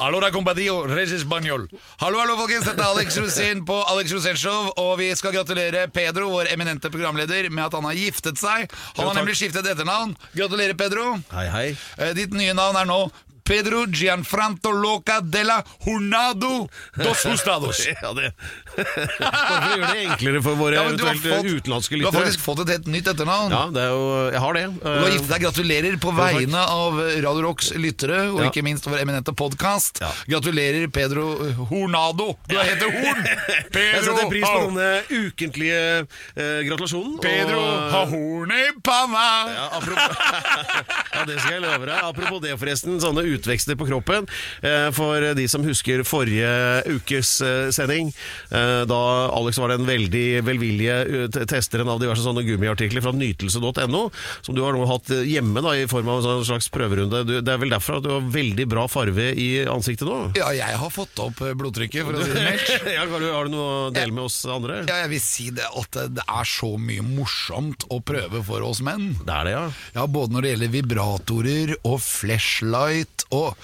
Er Compadio, Res Español. Hallo, hallo, folkens. Dette er Alex Rosén på Alex Rosén Show. Og vi skal gratulere Pedro, vår eminente programleder, med at han har giftet seg. Han har nemlig skiftet etternavn. Gratulerer, Pedro. Hei, hei. Eh, Ditt nye navn er nå Pedro Gianfranto Loca de la Hornado dos Hustados. Ja, det Hvorfor for gjøre det enklere for våre Ja, du har eventuelt fått- utenlandske Du har faktisk fått et helt nytt etternavn. Ja, det er jo Jeg har det. Du har giftet deg. Gratulerer på vegne av Radio Rocks lyttere, og Ja. ikke minst vår eminente podkast. Ja. Gratulerer, Pedro Hornado. Du heter Horn! Jeg Pedro setter pris på denne ukentlige eh, gratulasjonen. Pedro og- har horn i panna! Ja, apropos, ja, det skal jeg love deg. Apropos det, forresten. Sånne utvekster på kroppen. Eh, For de som husker forrige ukes eh, sending, eh, da Alex var den veldig velvillige testeren av diverse sånne gummiartikler fra nytelse.no, som du har nå hatt hjemme da, i form av en sånn slags prøverunde. Du, det er vel derfor at du har veldig bra farve i ansiktet nå? Ja, jeg har fått opp blodtrykket, for å si det mildt. Ja, har du noe å dele med oss andre? Ja, jeg vil si det at det er så mye morsomt å prøve for oss menn. Det er det, ja. Ja, både når det gjelder vibratorer og flashlight og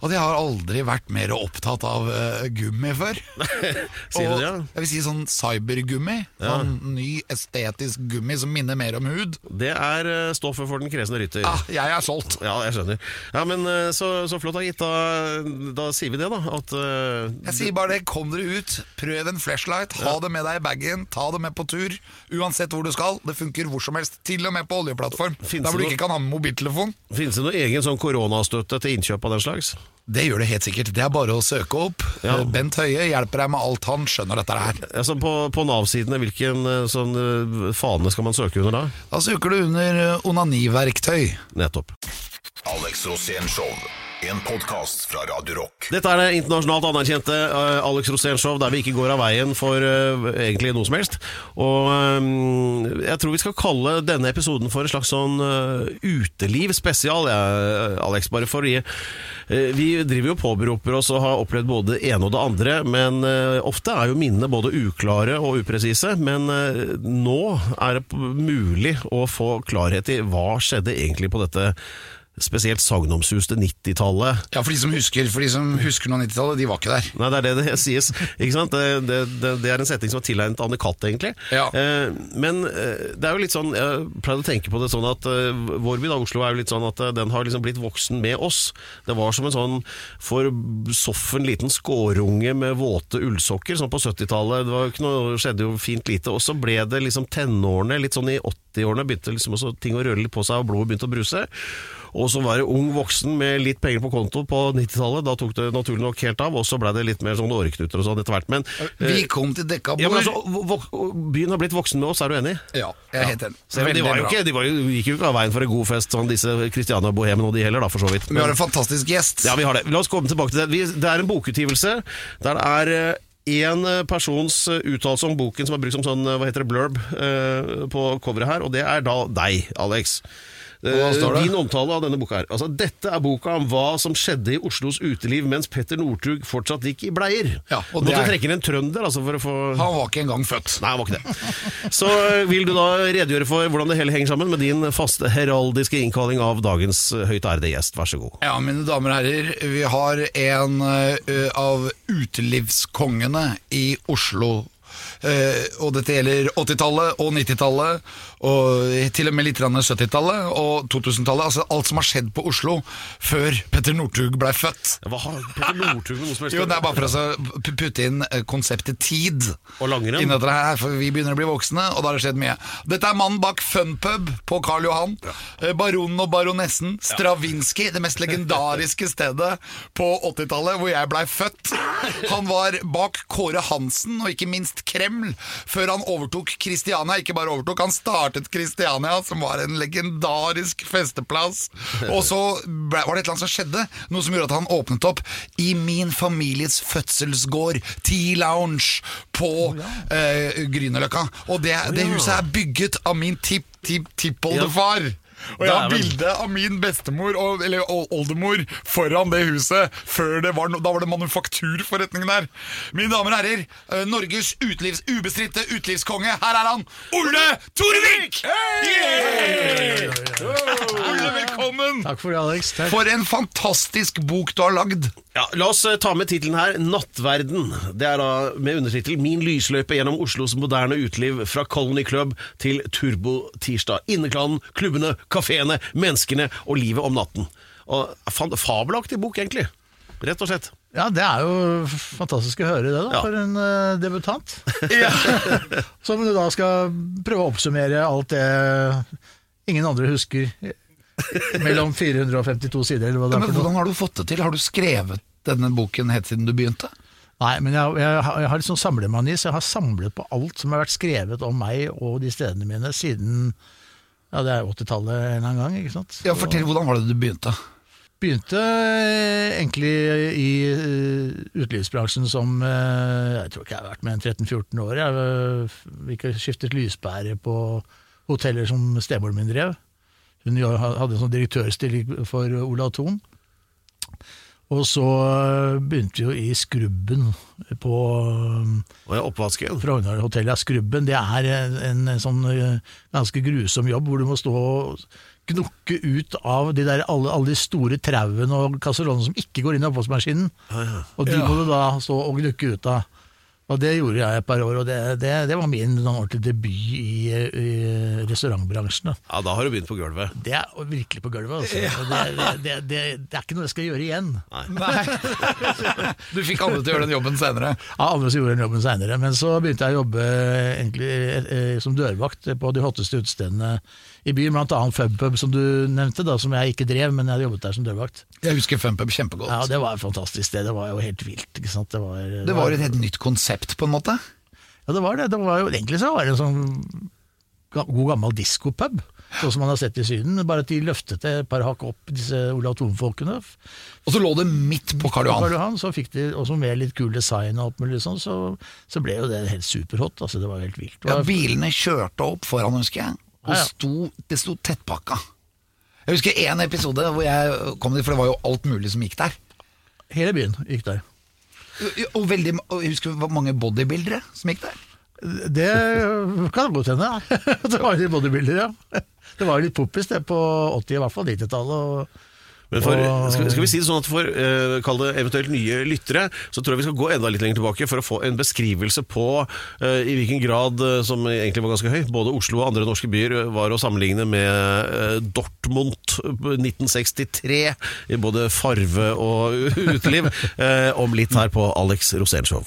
at jeg har aldri vært mer opptatt av uh, gummi før. Sier du det, ja? Jeg vil si sånn cybergummi. Sånn ny estetisk gummi som minner mer om hud. Det er uh, stoffet for den kresne rytter. Ah, jeg er solgt. Ja, jeg skjønner. Ja, men uh, Så, så flott, da, gitt. Da, da sier vi det, da. At eh, Jeg sier bare det, kom dere ut, prøv en flashlight, ha det med deg i bagen, ta det med på tur, uansett hvor du skal. Det funker hvor som helst, til og med på oljeplattform. Finnes Der hvor du ikke kan ha med mobiltelefon. Finnes det noe egen sånn koronastøtte til innkjøp av den slags? Det gjør det helt sikkert. Det er bare å søke opp. Ja. Eh, Bent Høie hjelper deg med alt han skjønner dette her. Altså På, på Nav-sidene, hvilken eh, sånn eh, fane skal man søke under da? Da søker du under onaniverktøy. Nettopp. Alex Rosén Show. En podkast fra Radio Rock. Dette er det internasjonalt anerkjente Alex Rosén Show, der vi ikke går av veien for uh, egentlig noe som helst. Og um, jeg tror vi skal kalle denne episoden for en slags sånn uh, uteliv spesial, ja, Alex. Bare for å eh, vi driver jo påberoper oss å ha opplevd både det ene og det andre, men eh, ofte er jo minnene både uklare og upresise. Men eh, nå er det mulig å få klarhet i hva skjedde egentlig på dette spesielt sagnomsuste 90-tallet. Ja, for de som husker, for de som husker noe 90-tallet, de var ikke der. Nei, det er det det sies. Ikke sant? Det, det, det, det er en setning som er tilegnet Anne Katt, egentlig. Ja. Eh, men eh, det er jo litt sånn Jeg pleide å tenke på det sånn at eh, vår by, da, Oslo, er jo litt sånn at eh, den har liksom blitt voksen med oss. Det var som en sånn for soffen liten skårunge med våte ullsokker, sånn på 70-tallet. Det var ikke noe, skjedde jo fint lite. Og så ble det liksom tenårene, litt sånn i 80-årene, begynte liksom også ting å røre litt på seg, og blodet begynte å bruse. Og så var det ung voksen med litt penger på konto på 90-tallet. Da tok det naturlig nok helt av, og så ble det litt mer sånn åreknuter og sånn etter hvert. Men, Vi eh, kom til dekka bord. ja, men altså, byen har blitt voksen med oss, er du enig? Ja, jeg er helt enig. Ja. de, var jo ikke, de var jo, gikk jo ikke av veien for en god fest, sånn disse Christiania Bohemen og de heller, da, for så vidt. Vi har en fantastisk gjest. Ja, vi har det. La oss komme tilbake til det. Vi, det er en bokutgivelse der det er én persons eh, uttalelse om boken som er brukt som sånn, eh, hva heter det, blurb eh, på coveret her, og det er da deg, Alex. Eh? Din omtale av denne boka her. Altså, dette er boka om hva som skjedde i Oslos uteliv mens Petter Northug fortsatt gikk i bleier. Ja, og Måtte er- trekke inn en trønder altså, for å få Han var ikke engang født. Nei, han var ikke det. Så eh, vil du da redegjøre for hvordan det hele henger sammen med din faste heraldiske innkalling av dagens eh, høyt ærede gjest. Vær så god. Ja, mine damer og herrer, vi har en ø, av utelivskongene i Oslo. Eh, og dette gjelder 80-tallet og 90-tallet, og til og med litt grann 70-tallet og 2000-tallet. Altså alt som har skjedd på Oslo før Petter Northug ble født. Hva har Petter Northug noe som helst Jo, det er bare for å putte inn eh, konseptet tid Og langrenn. dette her, for vi begynner å bli voksne, og da har det skjedd mye. Dette er mannen bak Funpub på Karl Johan. Ja. Baronen og baronessen. Stravinskij, det mest legendariske stedet på 80-tallet, hvor jeg blei født. Han var bak Kåre Hansen, og ikke minst Kreml, før han overtok Kristiania. Ikke bare overtok, han startet Kristiania, som var en legendarisk festeplass. Og så ble, var det et eller annet som skjedde, noe som gjorde at han åpnet opp i min families fødselsgård, T-Lounge, på eh, Grünerløkka. Og det, det huset er bygget av min tipp-tipp-tippoldefar. Og jeg har bilde av min bestemor, og, eller oldemor, foran det huset. Før det var, no- Da var det manufakturforretningen der. Mine damer og herrer, eh, Norges utelivs, ubestridte utelivskonge. Her er han! Ole Torvik! Yeah! Ole, velkommen! Takk for det, Alex. Takk. For en fantastisk bok du har lagd. Ja, La oss eh, ta med tittelen her, 'Nattverden'. Det er da med undertittel 'Min lysløype gjennom Oslos moderne uteliv fra Colony Club til Turbo-tirsdag'. Inneklanen, klubbene, kafeene, menneskene og livet om natten. Og Fabelaktig bok, egentlig. Rett og slett. Ja, Det er jo fantastisk å høre det, da, Ja. for en uh, debutant. Som du da skal prøve å oppsummere alt det ingen andre husker. Mellom 452 sider, eller hva det er Men. Hvordan har du fått det til? Har du skrevet denne boken helt siden du begynte? Nei, men jeg, jeg, har- jeg har sånn samlemani, så jeg har samlet på alt som har vært skrevet om meg og de stedene mine siden ja, det er 80-tallet en eller annen gang. ikke sant? Ja, Fortell, hvordan var det du begynte? Begynte eh, egentlig i eh, utelivsbransjen som eh, Jeg tror ikke jeg har vært med en 13-14 år. Jeg ikke skiftet lyspære på hoteller som stemoren min drev. Hun hadde en sånn direktørstilling for Olav Thon. Og så eh, begynte vi jo i Skrubben på Og jeg oppvasken. Frogner hotell. Ja, Skrubben det er en, en sånn eh, ganske grusom jobb hvor du må stå og gnukke ut av de der, alle, alle de store trauene og kasserollene som ikke går inn i oppvaskmaskinen. Og de må du da stå og gnukke ut av. Og det gjorde jeg et par år, og det, det, det var min ordentlige ordentlig debut i, i restaurantbransjen. Ja, Da har du begynt på gulvet. Det er virkelig på gulvet. Altså. Det, det, det, det, det er ikke noe jeg skal gjøre igjen. Nei. Du fikk andre til å gjøre den jobben senere. Ja, andre som gjorde den jobben senere. Men så begynte jeg å jobbe egentlig eh, som dørvakt på de hotteste utestedene i byen, blant annet FubPub, som du nevnte, da, som jeg ikke drev, men jeg hadde jobbet der som dørvakt. Jeg husker Funpub kjempegodt. Ja, Det var et fantastisk sted. Det var jo helt vilt. ikke sant? Det var, Det var et helt nytt konsept, på en måte. Ja, det var det. det var jo, egentlig så var det en sånn god gammel diskopub. Sånn som man har sett i Syden, bare at de løftet det et par hakk opp, disse Olav Thon-folkene. Og så lå det midt på Karl Karl Johan. Johan, så fikk de også med litt kul design og alt mulig sånn, så, så ble jo det helt superhot. Altså, det var helt vilt. Var... Ja, bilene kjørte opp foran, husker jeg. Og Ja, ja. sto, det sto tettpakka. Jeg husker én episode hvor jeg kom dit, for det var jo alt mulig som gikk der. Hele byen gikk der. Og, veldig, og jeg husker mange bodybuildere som gikk der. Det kan godt hende. det var litt bodybuilder, ja. Det var jo litt poppis det på 80, i hvert fall 90-tallet. Men for, skal, skal vi si det sånn at for uh, kall det eventuelt nye lyttere, så tror jeg vi skal gå enda litt lenger tilbake for å få en beskrivelse på uh, i hvilken grad, uh, som egentlig var ganske høy, både Oslo og andre norske byer var å sammenligne med Dortmund 1963, i både farve og uteliv, om litt her på Alex Rosénshow.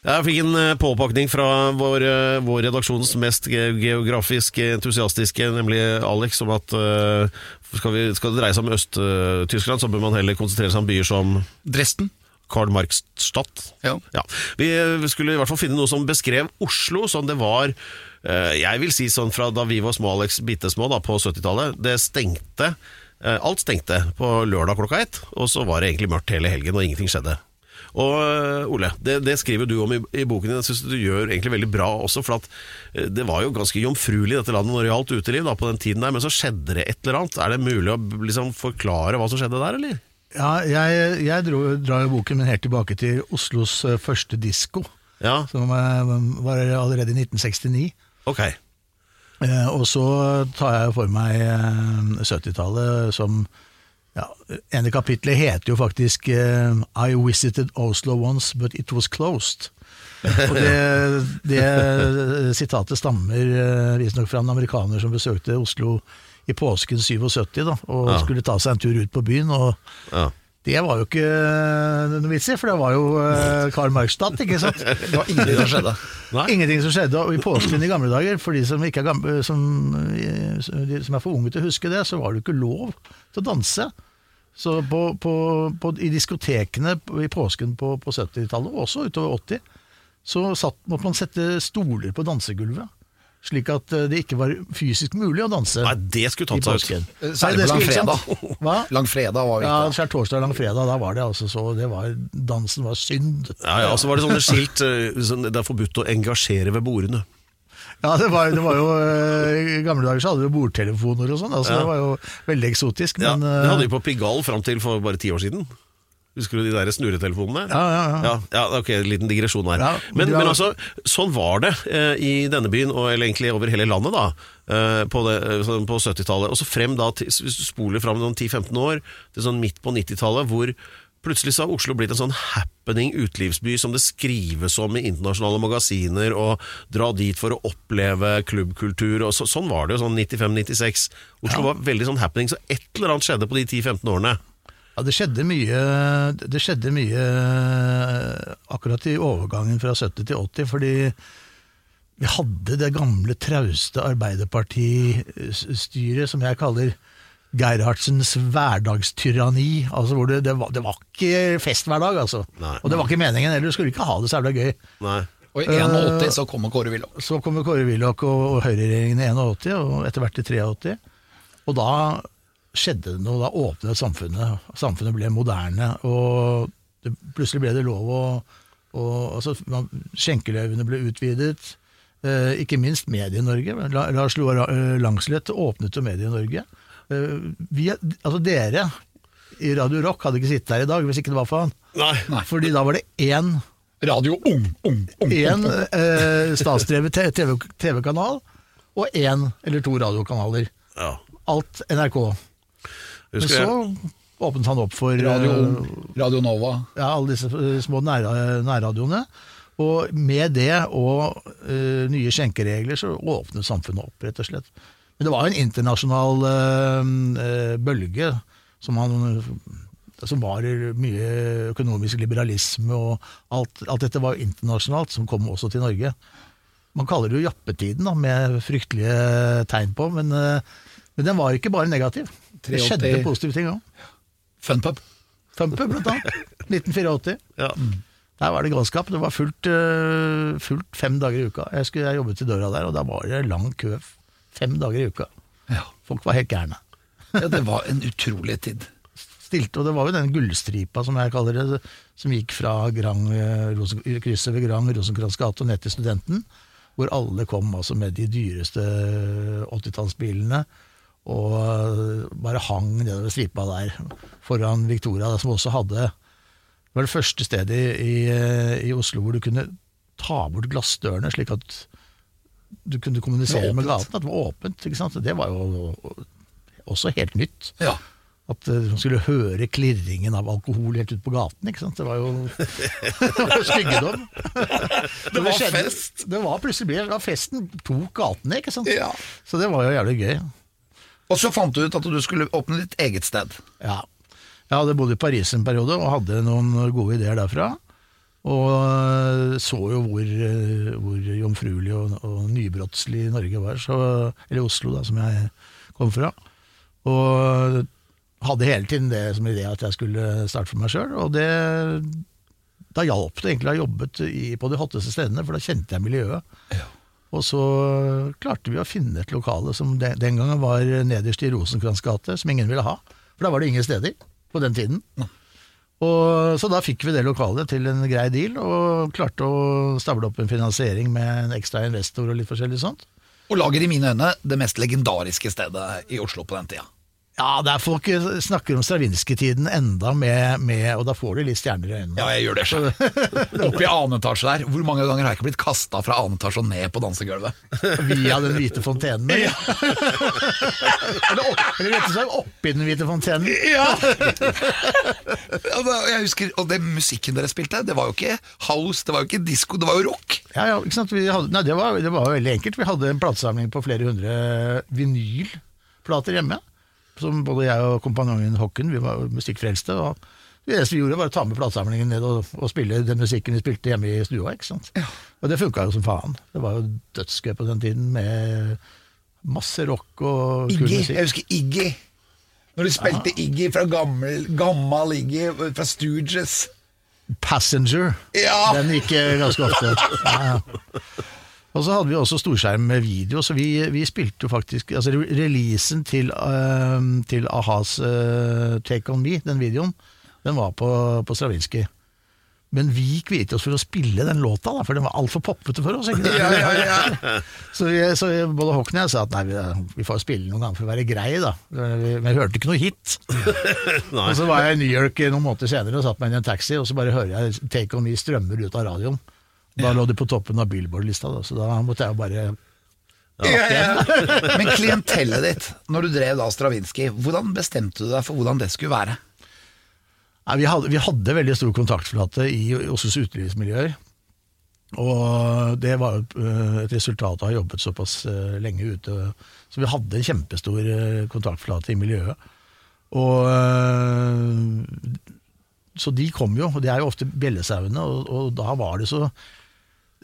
Jeg fikk en eh, påpakning fra vår, eh, vår redaksjons mest geografisk entusiastiske, nemlig Alex, om at eh, skal, vi, skal det dreie seg om Øst-Tyskland, så bør man heller konsentrere seg om byer som Dresden. Karl Marx-Stadt. Ja. Vi eh, skulle i hvert fall finne noe som beskrev Oslo som det var Jeg vil si sånn fra da vi var små, Alex, bitte små, da, på 70-tallet. Det stengte. Alt stengte på lørdag klokka ett, og så var det egentlig mørkt hele helgen, og ingenting skjedde. Og eh, Ole, det, det skriver du om i, i boken din. Jeg synes du gjør egentlig veldig bra også. For eh, det var jo ganske jomfruelig dette landet når det gjaldt uteliv da, på den tiden der, men så skjedde det et eller annet. Er det mulig å liksom, forklare hva som skjedde der, eller? Ja, jeg, jeg dro, drar jo boken min helt tilbake til Oslos eh, første disko, Ja, som var allerede i 1969. ok. Eh, og så tar jeg for meg eh, 70-tallet som ja, ene kapitlet heter jo faktisk uh, I visited Oslo once, but it was closed. Og det, det sitatet stammer uh, visstnok fra en amerikaner som besøkte Oslo i påsken 77 da, og Ja. skulle ta seg en tur ut på byen. og Ja. Det var jo ikke noe vits i, for det var jo eh, Karl Marx-Stadt, ikke sant? Det var ingenting som skjedde. Nei? Ingenting som skjedde. Og i påsken i gamle dager, for de som, ikke er, gamle, som, eh, de som er for unge til å huske det, så var det jo ikke lov til å danse. Så på, på, på, i diskotekene i påsken på, på 70-tallet, og også utover 80, så satt, måtte man sette stoler på dansegulvet. Slik at eh, det ikke var fysisk mulig å danse Nei, det skulle tatt seg ut. Særlig på skulle- ikke langfredag. Hva? Langfredag var Ja, viktig. og langfredag, da var det altså så det var, Dansen var synd. Ja, ja, og så var det sånne skilt eh, sånn, Det er forbudt å engasjere ved bordene. Ja, det var, det var jo eh, I gamle dager så hadde vi bordtelefoner og sånn, altså Ja. det var jo veldig eksotisk. Ja, Men, det hadde vi på Pigalle fram til for bare ti år siden. Husker du de der snurretelefonene? Ja, ja, ja. ja, ja, ok, en liten digresjon her. Ja, men, men altså, sånn var det eh, i denne byen, og, eller egentlig over hele landet, da, eh, på, eh, sånn på 70-tallet. Og så frem da, hvis du spoler fram noen 10-15 år, til sånn midt på 90-tallet, hvor plutselig så har Oslo blitt en sånn happening utelivsby som det skrives om i internasjonale magasiner, og dra dit for å oppleve klubbkultur, og så, sånn var det jo sånn 95-96. Oslo var veldig sånn happening, så et eller annet skjedde på de 10-15 årene. Ja, det skjedde mye Det skjedde mye eh, akkurat i overgangen fra 70 til 80, fordi vi hadde det gamle, trauste Arbeiderpartistyret som jeg kaller Gerhardsens hverdagstyranni. Altså hvor det, det, var, det var ikke fest hver dag, altså. Nei. Og det var ikke meningen heller, du skulle ikke ha det så jævla gøy. Nei. Og i 81 så kommer Kåre Willoch. Så kommer Kåre Willoch og, og høyreregjeringen i 81, og etter hvert i 83. Og da skjedde det noe, da åpnet samfunnet. Samfunnet ble moderne, og det, plutselig ble det lov å og, altså, Skjenkeløyvene ble utvidet. Eh, ikke minst Medie-Norge. Lars Loa eh, Langslett åpnet jo Medie-Norge. Eh, vi, altså dere i Radio Rock hadde ikke sittet her i dag hvis ikke det var for han. Nei. Nei. Fordi da var det én Radio Ung, Ung, Ung. én eh, statsdrevet te- TV TV-kanal og én eller to radiokanaler. Ja. Alt NRK. Men så jeg. åpnet han opp for Radio eh, Radio Nova. ja, alle disse eh, små nær, nærradioene. Og med det og uh, nye skjenkeregler så åpnet samfunnet opp, rett og slett. Men det var jo en internasjonal uh, bølge som, han, som var mye økonomisk liberalisme og alt, alt dette var jo internasjonalt, som kom også til Norge. Man kaller det jo jappetiden, da, med fryktelige tegn på, men, men den var ikke bare negativ. Det 83. skjedde positive ting òg. Funpub. Funpub, blant annet. 1984. Ja. Der var det galskap. Det var fullt, eh, fullt fem dager i uka. Jeg, skulle, jeg jobbet i døra der, og da var det lang kø fem dager i uka. Ja. Folk var helt gærne. ja, det var en utrolig tid. Stilte, og det var jo den gullstripa, som jeg kaller det, som gikk fra Grang, eh, Rosen, krysset ved Grang, Rosenkrantz gate og ned til Studenten, hvor alle kom altså med de dyreste 80-tallsbilene. Og eh, bare hang nedover stripa der foran Victoria, som også hadde Det var det første stedet i, i, i Oslo hvor du kunne ta bort glassdørene, slik at du kunne kommunisere med gaten. At det var åpent. ikke sant? Det var jo også helt nytt. Ja. At eh, man skulle høre klirringen av alkohol helt ut på gaten. ikke sant? Det var jo det var styggedom. Det var fest. Det var plutselig ble, ja, Festen tok gatene, ikke sant. Ja. Så det var jo jævlig gøy. Og så fant du ut at du skulle åpne ditt eget sted. Ja. Jeg hadde bodd i Paris en periode og hadde noen gode ideer derfra. Og øh, så jo hvor, øh, hvor jomfruelig og, og nybrottslig Norge var, så, eller Oslo, da, som jeg kom fra. Og hadde hele tiden det som idé at jeg skulle starte for meg sjøl. Og det, da hjalp det egentlig å ha jobbet i, på de hotteste stedene, for da kjente jeg miljøet. Og så klarte vi å finne et lokale som den, gangen var nederst i Rosenkrantz gate, som ingen ville ha. For da var det ingen steder på den tiden. Og, så da fikk vi det lokalet til en grei deal, og klarte å stable opp en finansiering med en ekstra investor og litt forskjellig sånt. Og lager i mine øyne det mest legendariske stedet i Oslo på den tida. Ja, der folk snakker om Stravinskij-tiden enda med, med Og da får du litt stjerner i øynene. Ja, jeg gjør det sjøl. Oppe i annen etasje der. Hvor mange ganger har jeg ikke blitt kasta fra annen etasje og ned på dansegulvet? Via den hvite fontenen. eller? eller, eller rett og slett oppi den hvite fontenen. Ja! Jeg husker, Og den musikken dere spilte, det var jo ikke house, det var jo ikke disko, det var jo rock. Ja, ja, ikke sant? Vi hadde, nei, det var, det var veldig enkelt. Vi hadde en platesamling på flere hundre vinylplater hjemme. Som både jeg og kompanjongen Hokken, vi var musikkfrelste. og det eneste vi gjorde, var å ta med platesamlingen ned og, og spille den musikken vi spilte hjemme i stua. ikke sant? Og det funka jo som faen. Det var jo dødsgøy på den tiden, med masse rock og kul Iggy, musikk. jeg husker Iggy. Når de spilte Iggy fra gammel, gammel Iggy fra Stooges. Passenger. Ja! Den gikk ganske ofte. Ja, ja. Og så hadde vi også storskjerm med video, så vi, vi spilte jo faktisk altså Releasen til, uh, til a-has uh, Take On Me, den videoen, den var på, på Stravinskij. Men vi kviet oss for å spille den låta, da, for den var altfor poppete for oss. Ikke ja. Så, vi, så både Håkon og jeg sa at nei, vi, vi får spille noen ganger for å være greie, da. Men jeg hørte ikke noe hit. Og så var jeg i New York noen måneder senere og satt meg i en taxi, og så bare hører jeg Take On Me strømmer ut av radioen. Da lå de på toppen av Billboard-lista, så da måtte jeg jo bare Ja, ja. Men klientellet ditt, når du drev da Stravinskij, hvordan bestemte du deg for hvordan det skulle være? Nei, vi, hadde, vi hadde veldig stor kontaktflate i Oslos utelivsmiljøer. Og det var eh, et resultat av å ha jobbet såpass eh, lenge ute. Så vi hadde en kjempestor eh, kontaktflate i miljøet. Og Så de kom jo, og det er jo ofte bjellesauene, og, og da var det så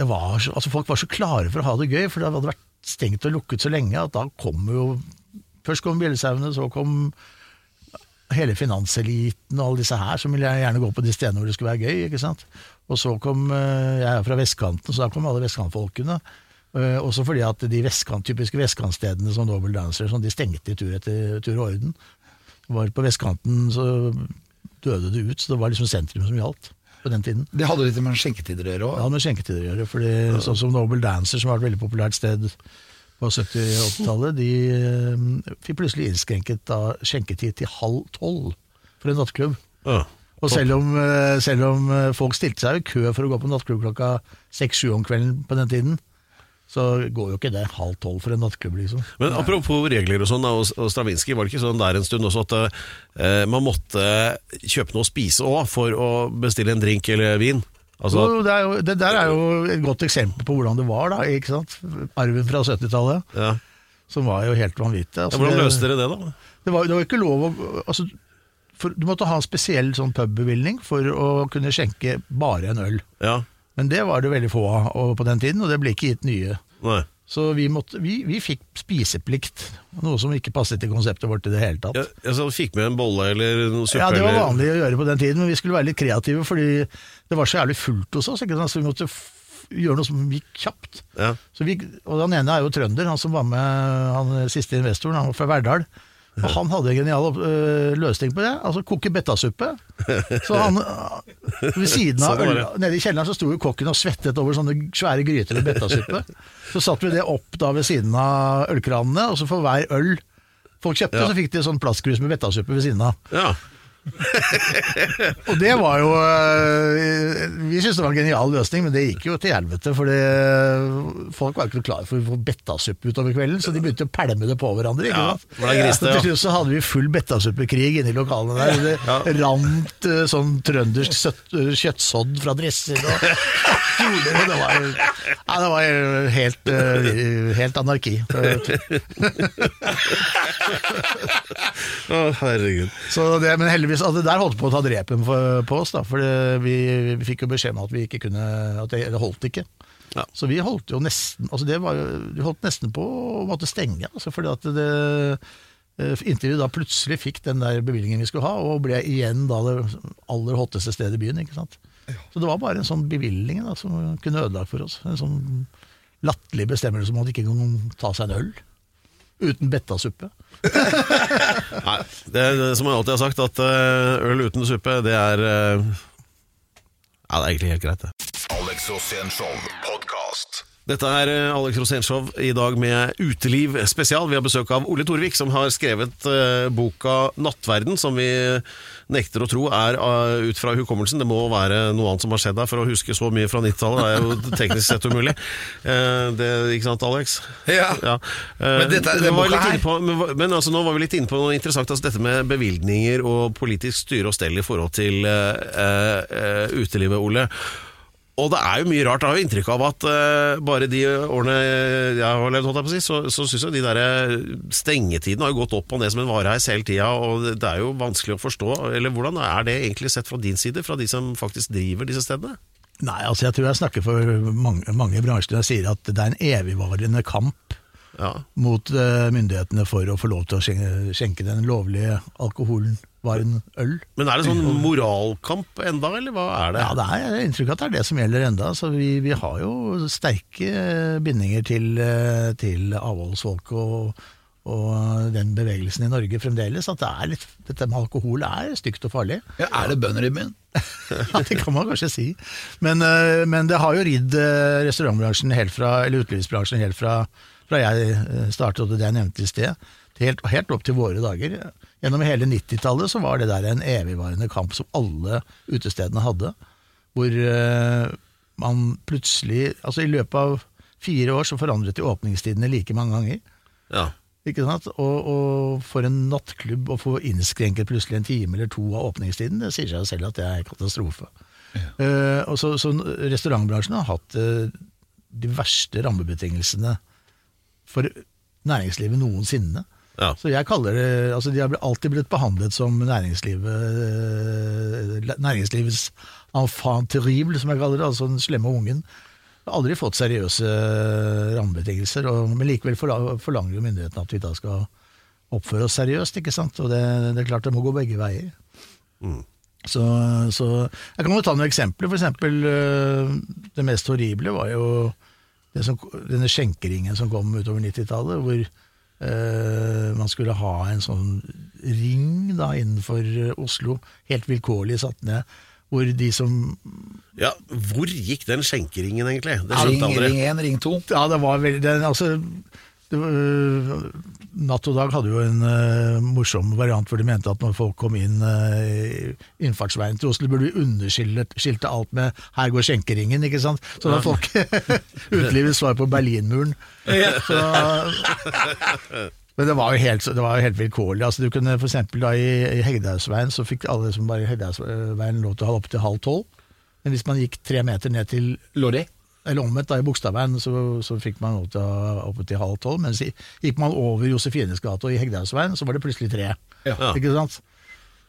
var så, altså Folk var så klare for å ha det gøy, for det hadde vært stengt og lukket så lenge at da kom jo Først kom bjellesauene, så kom hele finanseliten og alle disse her som ville gjerne gå på de stedene hvor det skulle være gøy. ikke sant? Og så kom eh, Jeg er fra vestkanten, så da kom alle vestkantfolkene. Eh, Også fordi at de vestkant, typiske vestkantstedene som Noble Dancer sånn, de stengte i tur etter tur og orden. Var på vestkanten så døde det ut, så det var liksom sentrum som gjaldt på den tiden. Det hadde litt med skjenketider å gjøre òg. Ja, med skjenketider å gjøre. fordi Sånn som Noble Dancer, som var et veldig populært sted på 70- og 80-tallet, de eh, fikk plutselig innskrenket da skjenketid til halv tolv for en nattklubb. Ja. Og selv om, eh, selv om eh, folk stilte seg i kø for å gå på nattklubb klokka seks-sju om kvelden på den tiden, så går jo ikke det halv tolv for en nattklubb, liksom. Men apropos regler og sånn, da, og og Stravinskij, var det ikke sånn der en stund også at uh, man måtte kjøpe noe å spise òg for å bestille en drink eller vin? Altså, Jo, det, er jo, det der er jo et godt eksempel på hvordan det var, da. ikke sant? Arven fra 70-tallet, ja. som var jo helt vanvittig. Ja, Altså, hvordan løste dere det, da? Det var, det var ikke lov å altså, for, Du måtte ha en spesiell sånn pubbevilgning for å kunne skjenke bare en øl. Ja, Men det var det veldig få av på den tiden, og det ble ikke gitt nye. nei Så vi, måtte, vi, vi fikk spiseplikt, noe som ikke passet til konseptet vårt i det hele tatt. ja, altså, Fikk med en bolle eller noe suppe? Ja, det var vanlig å gjøre på den tiden, men vi skulle være litt kreative, fordi det var så jævlig fullt hos oss, ikke sant? så vi måtte gjøre noe som gikk kjapt. Ja. Så vi, og den ene er jo trønder, han som var med, han siste investoren, han var fra Verdal. Og han hadde en genial øh, løsning på det, altså koke betasuppe. Så han, øh, ved siden av Sånn nede i kjelleren så sto jo kokken og svettet over sånne svære gryter med betasuppe. Så satte vi det opp da ved siden av ølkranene, og så for hver øl folk kjøpte, Ja. så fikk de sånn plastkrus med betasuppe ved siden av. ja. Og det var jo øh, Vi syntes det var en genial løsning, men det gikk jo til helvete. For folk var ikke klar for å få bettasuppe utover kvelden, så de begynte å pælme det på hverandre. ikke sant? Ja, griste, ja. Så til slutt så hadde vi full bettasuppekrig inne i lokalene der. Det rant øh, sånn trøndersk øh, kjøttsodd fra dresser og kjoler. Det var, ja, det var helt, helt anarki. Å, herregud. Så det, men heldigvis, altså, det der holdt på å ta drepen for, på oss, da, for det, vi, vi fikk jo beskjed om at vi ikke kunne At det, det holdt ikke. Ja. Så vi holdt jo nesten altså det var jo, Vi holdt nesten på å måtte stenge, altså, fordi at det eh, Inntil vi da plutselig fikk den der bevilgningen vi skulle ha, og ble igjen da det aller hotteste stedet i byen. ikke sant? Så det var bare en sånn bevilgning da, som kunne ødelagt for oss. En sånn latterlig bestemmelse om at ikke kan ta seg en øl. Uten bettasuppe. Nei, det det som jeg alltid har sagt, at eh, øl uten suppe, det er eh, Ja, det er egentlig helt greit, det. Alex Rosén Show. Dette er eh, Alex Rosénshow i dag med Uteliv spesial. Vi har besøk av Ole Torvik, som har skrevet eh, boka 'Nattverden', som vi nekter å tro er eh, ut fra hukommelsen. Det må være noe annet som har skjedd der, for å huske så mye fra 90-tallet det er jo teknisk sett umulig. Det, ikke sant, Alex? Ja. Ja. Men dette- er den boka her- på, men, men altså, nå var vi litt inne på noe interessant, altså dette med bevilgninger og politisk styre og stell i forhold til uh, uh, utelivet, Ole. Og det er jo mye rart. Jeg har jo inntrykk av at uh, bare de årene jeg har levd, holdt jeg på å si, så, så syns jeg de der eh, stengetidene har jo gått opp og ned som en vareheis hele tida, og det- det er jo vanskelig å forstå. Eller hvordan er det egentlig sett fra din side, fra de som faktisk driver disse stedene? Nei, altså jeg tror jeg snakker for mange, mange bransjer når jeg sier at det er en evigvarende kamp Ja. mot uh, myndighetene for å få lov til å skjenke, skjenke den lovlige alkoholen, varen øl. Men er det sånn moralkamp enda, eller hva er det? Ja, det er jeg har inntrykk av at det er det som gjelder enda. Så vi, vi har jo sterke bindinger til, eh, til avholdsfolk og, og den bevegelsen i Norge fremdeles, at det er litt, dette med alkohol er stygt og farlig. Ja, er det bønder i byen? Ja, det kan man kanskje si. Men, eh, men det har jo ridd eh, restaurantbransjen helt fra, eller utelivsbransjen helt fra, fra jeg eh, startet, og det jeg nevnte i sted, helt, helt opp til våre dager. Gjennom hele 90-tallet så var det der en evigvarende kamp som alle utestedene hadde, hvor eh, man plutselig Altså i løpet av fire år så forandret de åpningstidene like mange ganger. Ja. Ikke sant? Og, og for en nattklubb å få innskrenket plutselig en time eller to av åpningstiden, det sier seg selv at det er katastrofe. Eh, og så, så restaurantbransjen har hatt uh, de verste rammebetingelsene for næringslivet noensinne. Ja. Så jeg kaller det, altså De har alltid blitt behandlet som næringslivet, eh, næringslivets enfant terrible, som jeg kaller det, altså den slemme ungen. Har aldri fått seriøse rammebetingelser, men likevel forlanger jo myndighetene at vi da skal oppføre oss seriøst, ikke sant? Og det, det er klart det må gå begge veier. Så, så Jeg kan jo ta noen eksempler. For eksempel øh, det mest horrible var jo det som, denne skjenkeringen som kom utover 90-tallet, hvor man skulle ha en sånn ring da innenfor øh, Oslo, helt vilkårlig satt ned, hvor de som ja, hvor gikk den skjenkeringen egentlig? Det Ring, skjønte aldri. ring 1, ring 2. Ja, det var veldig den, altså, var, øh, Natt og Dag hadde jo en uh, morsom variant hvor de mente at når folk kom inn uh, innfartsveien til Oslo, burde vi underskilte alt med 'her går skjenkeringen', ikke sant? Så da folk utelivets svar på Berlinmuren. Så, men det var jo helt, det var jo helt vilkårlig. Altså, du kunne for da i, i Hegdehaugsveien så fikk alle som var i Hegdehaugsveien lov til å ha opp til halv tolv. Men hvis man gikk tre meter ned til Lorry. Eller omvendt, da i Bogstadveien, så, så fikk man lov til å oppe til halv tolv. Mens gikk man over Josefines gate og i Hegdehaugsveien, så var det plutselig tre. Ja. Ikke sant?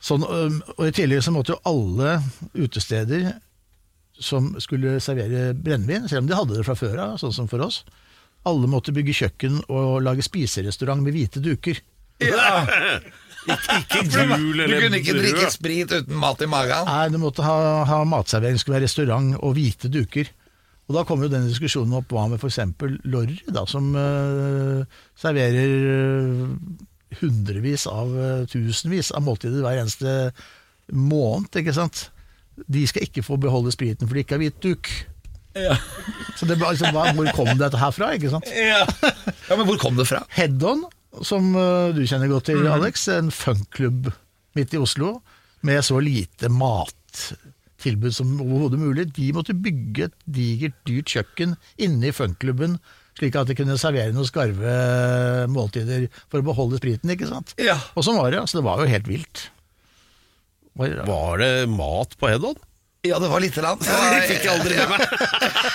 Sånn, og I tillegg så måtte jo alle utesteder som skulle servere brennevin, selv om de hadde det fra før av, sånn som for oss, alle måtte bygge kjøkken og lage spiserestaurant med hvite duker. Ikke gul Du kunne ikke drikke sprit uten mat i magen. Nei, du måtte ha, ha matservering, skulle være restaurant og hvite duker. Og da kommer jo denne diskusjonen opp hva med f.eks. Lorry, da, som uh, serverer øh, hundrevis av øh, tusenvis av måltider hver eneste måned, ikke sant. De skal ikke få beholde spriten, for de ikke har hvit duk. Så det, altså, hvor kom dette her fra, ikke sant? Ja. ja, Men hvor kom det fra? Head-On, som uh, du kjenner godt til, Alex, en funkklubb midt i Oslo, med så lite mattilbud som overhodet mulig. De måtte bygge et digert, dyrt kjøkken inne i funkklubben, slik at de kunne servere noen skarve måltider for å beholde spriten, ikke sant? Ja. Og sånn var det, altså. Det var jo helt vilt. Var- Var det mat på Head-On? Ja, det var lite grann. Det fikk jeg aldri med meg.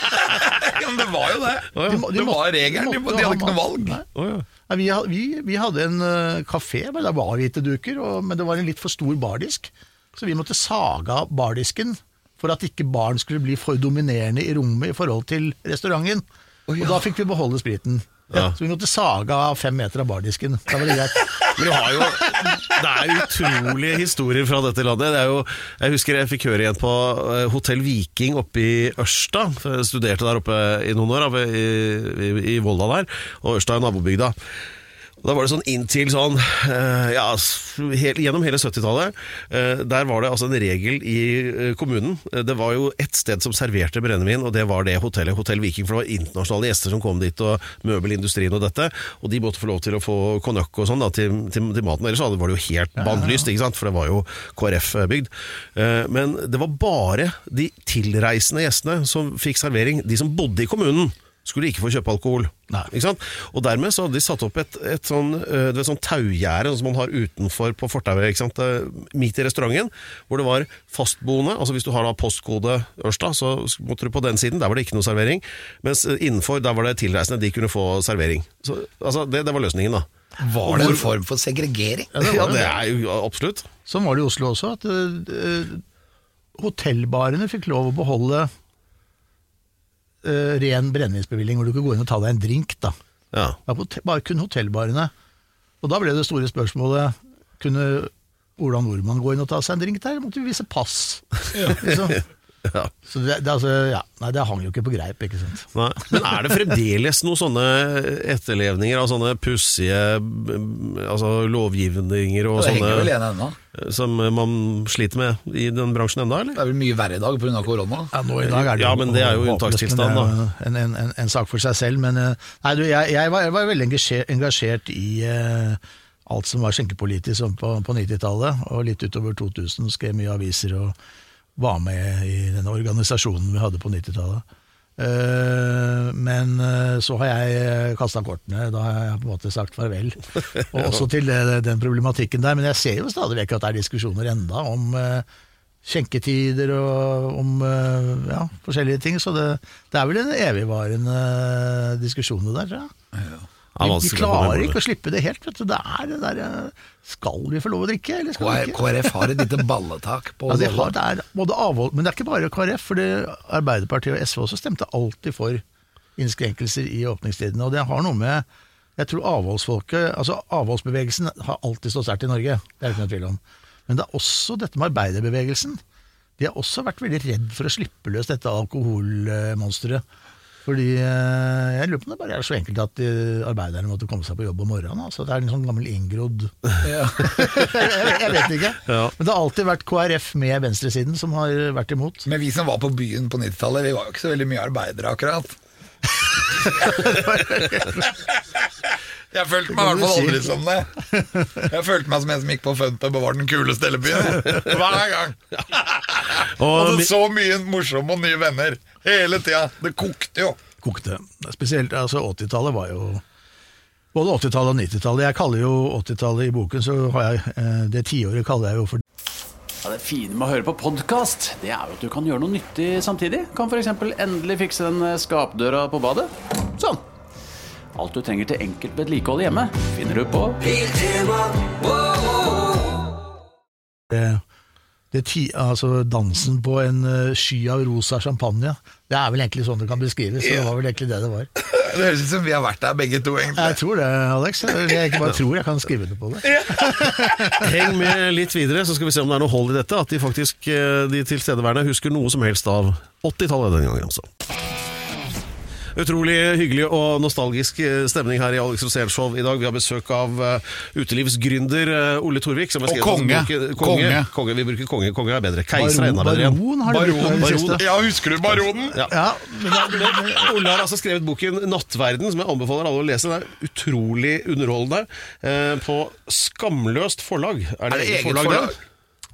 ja, men det var jo det. De de det var regelen. de De, hadde ikke noe valg. Nei. Oh, ja. Nei, vi, vi, vi hadde en uh, kafé men det var hvite duker, og, men det var en litt for stor bardisk. Så vi måtte sage av bardisken for at ikke baren skulle bli for dominerende i rommet i forhold til restauranten. Oh, ja. Og da fikk vi beholde spriten. Ja. Så vi måtte sage av fem meter av bardisken. Da var det greit. Men du har jo Det er utrolige historier fra dette landet. Det er jo, jeg husker jeg fikk høre igjen på eh, Hotell Viking oppe i Ørsta. Jeg studerte der oppe i noen år, i, i, i Volda der. Og Ørsta er nabobygda. Da var det sånn inntil sånn eh, ja, Gjennom hele 70-tallet eh, Der var det altså en regel i eh, kommunen. Det var jo ett sted som serverte brennevin, og det var det hotellet. Hotell Viking, for det var internasjonale gjester som kom dit, og møbelindustrien og dette. Og de måtte få lov til å få konjakk og sånn da, til, til, til maten. Ellers var det jo helt bannlyst, for det var jo KrF-bygd. Men det var bare de tilreisende gjestene som fikk servering. De som bodde i kommunen skulle ikke få kjøpe alkohol. Nei. Ikke sant? Og dermed så hadde de satt opp et, et sånn, du vet, sånn taugjerde som man har utenfor på fortauet, øh, midt i restauranten, hvor det var fastboende. Altså hvis du har da postkode Ørsta, så måtte du på den siden, der var det ikke noe servering. Mens øh, innenfor, der var det tilreisende, de kunne få servering. Så, altså, det, det var løsningen, da. Var det en form for segregering? Ja, det er jo absolutt. Sånn var det i Oslo også, at uh, hotellbarene fikk lov å beholde eh, ren brennevinsbevilling, hvor du kunne gå inn og ta deg en drink. da. Ja. Ja, på bare kun hotellbarene. Og da ble det store spørsmålet Kunne Ola Nordmann gå inn og ta seg en drink der? Måtte vi vise pass. Liksom. Ja. Så det, det, altså, ja, nei, det hang jo ikke på greip, ikke sant. Nei. Men er det fremdeles noen sånne etterlevninger av sånne pussige altså lovgivninger og Det henger vel sånne ennå. som man sliter med i den bransjen enda, eller? Det er vel mye verre i dag pga. korona. Ja, nå i dag er det Ja, men det er jo unntakstilstand, jo En, en, en, en sak for seg selv. Men eh, nei, du, jeg, jeg, var, jeg var veldig engasjert, i uh, alt som var skjenkepolitisk på, på 90-tallet, og litt utover 2000 skrev mye aviser og var med i denne organisasjonen vi hadde på 90-tallet. Eh, men eh, så har jeg kasta kortene, da har jeg på en måte sagt farvel. Og også til den problematikken der. Men jeg ser jo stadig vekk at det er diskusjoner enda om eh, skjenketider og om eh, ja, forskjellige ting. Så det, det er vel en evigvarende diskusjon det der, tror jeg. Ja, Vi, vi klarer ikke å slippe det helt. Vet du. Det er det der eh, Skal vi få lov å drikke, eller skal vi ikke? KrF har et lite balletak på Ja, de har, det er både avhold, men det er ikke bare KrF, for Arbeiderpartiet og SV også stemte alltid for innskrenkelser i åpningstidene. Og det har noe med Jeg tror avholdsfolket Altså avholdsbevegelsen har alltid stått sterkt i Norge, det er det ikke noe tvil om. Men det er også dette med arbeiderbevegelsen. De har også vært veldig redd for å slippe løs dette alkoholmonsteret. Fordi eh, Jeg lurer på om det bare er så enkelt at eh, arbeiderne måtte komme seg på jobb om morgenen. Altså, det er en sånn gammel inngrodd Ja. jeg, jeg vet ikke. Ja. Men det har alltid vært KrF med venstresiden som har vært imot. Men vi som var på byen på 90-tallet, vi var jo ikke så veldig mye arbeidere, akkurat. Jeg følte meg i hvert fall aldri som det. Jeg følte meg som en som gikk på funpub og var den kuleste hele byen. Hver gang. Og Hadde så mye morsomme og nye venner hele tida. Det kokte jo. Kokte. Spesielt altså 80-tallet var jo Både 80-tallet og 90-tallet. Jeg kaller jo 80-tallet i boken, så har jeg eh, det tiåret kaller jeg jo for Ja, det fine med å høre på podkast, det er jo at du kan gjøre noe nyttig samtidig. Kan f.eks. endelig fikse den eh, skapdøra på badet. Sånn. Alt du trenger til enkelt vedlikehold hjemme, finner du på det, det ti, altså dansen på en eh, sky av rosa champagne. Det er vel egentlig sånn det kan beskrives. Så det var vel egentlig det det var. Det høres ut som vi har vært der begge to, egentlig. Jeg tror det, Alex. Jeg ikke bare tror, jeg kan skrive det på det. Heng med litt videre, så skal vi se om det er noe hold i dette. At de faktisk, eh, de tilstedeværende, husker noe som helst av 80-tallet den gangen. altså. Utrolig hyggelig og nostalgisk eh, stemning her i Alex Rosén Show i dag. Vi har besøk av uh, utelivsgründer eh, Ole Torvik. Som Og konge. Konge. konge. Konge. Vi bruker konge. Konge er bedre. Keiser er enda bedre igjen. baron har du Baron, baron. Ja, husker du Baronen? Ja. Ja, men Men, men Ole har altså skrevet boken 'Nattverden', som jeg anbefaler alle å lese. Den er utrolig underholdende. Eh, på Skamløst forlag. Er det, Er det eget forlag? forlag?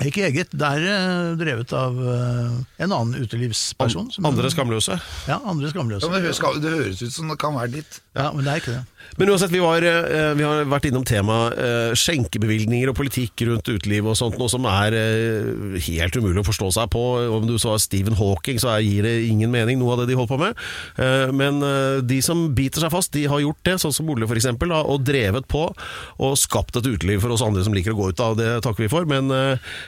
Ikke eget. Det er eh, drevet av eh, en annen utelivsperson. som- Andre skamløse. Ja, andre skamløse. Ja, men det, høres, det høres ut som det kan være ditt. Ja, men det er ikke det. Men uansett, vi, var, eh, vi har vært innom temaet eh, skjenkebevilgninger og politikk rundt uteliv og sånt, noe som er eh, helt umulig å forstå seg på. Om du så Stephen Hawking, så gir det ingen mening, noe av det de holder på med. Men de som biter seg fast, de har gjort det, sånn som Ole eksempel, og drevet på og skapt et uteliv for oss andre som liker å gå ut av. Det takker vi for. Men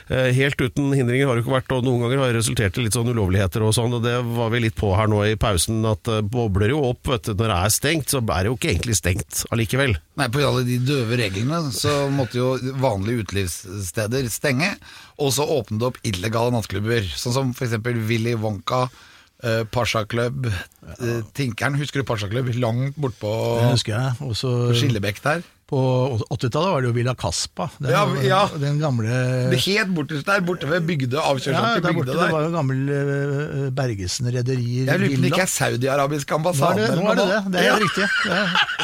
helt uten hindringer har det ikke vært, og noen ganger har det resultert i litt sånn ulovligheter og sånn, og det var vi litt på her nå i pausen, at det bobler jo opp, vet du. Når det er stengt, så er det jo ikke egentlig stengt allikevel. Nei, På alle de døve reglene så måtte jo vanlige utelivssteder stenge, og så åpnet det opp illegale nattklubber, sånn som f.eks. Willy Wonka, Uh, Pasha Club, uh, Tinkeren, husker du Pasha Club? Langt bortpå. Skillebekk der. På 80-tallet var det jo Villa Caspa. Den, Ja, ja. den gamle Det helt borte, der, borte ved Bygde, ja, til bygda der Det var jo gammel uh, Bergesen rederier. Jeg lurer på om det ikke er saudiarabisk ambassade. det, nå er det det. Det er Ja. riktig. Det er-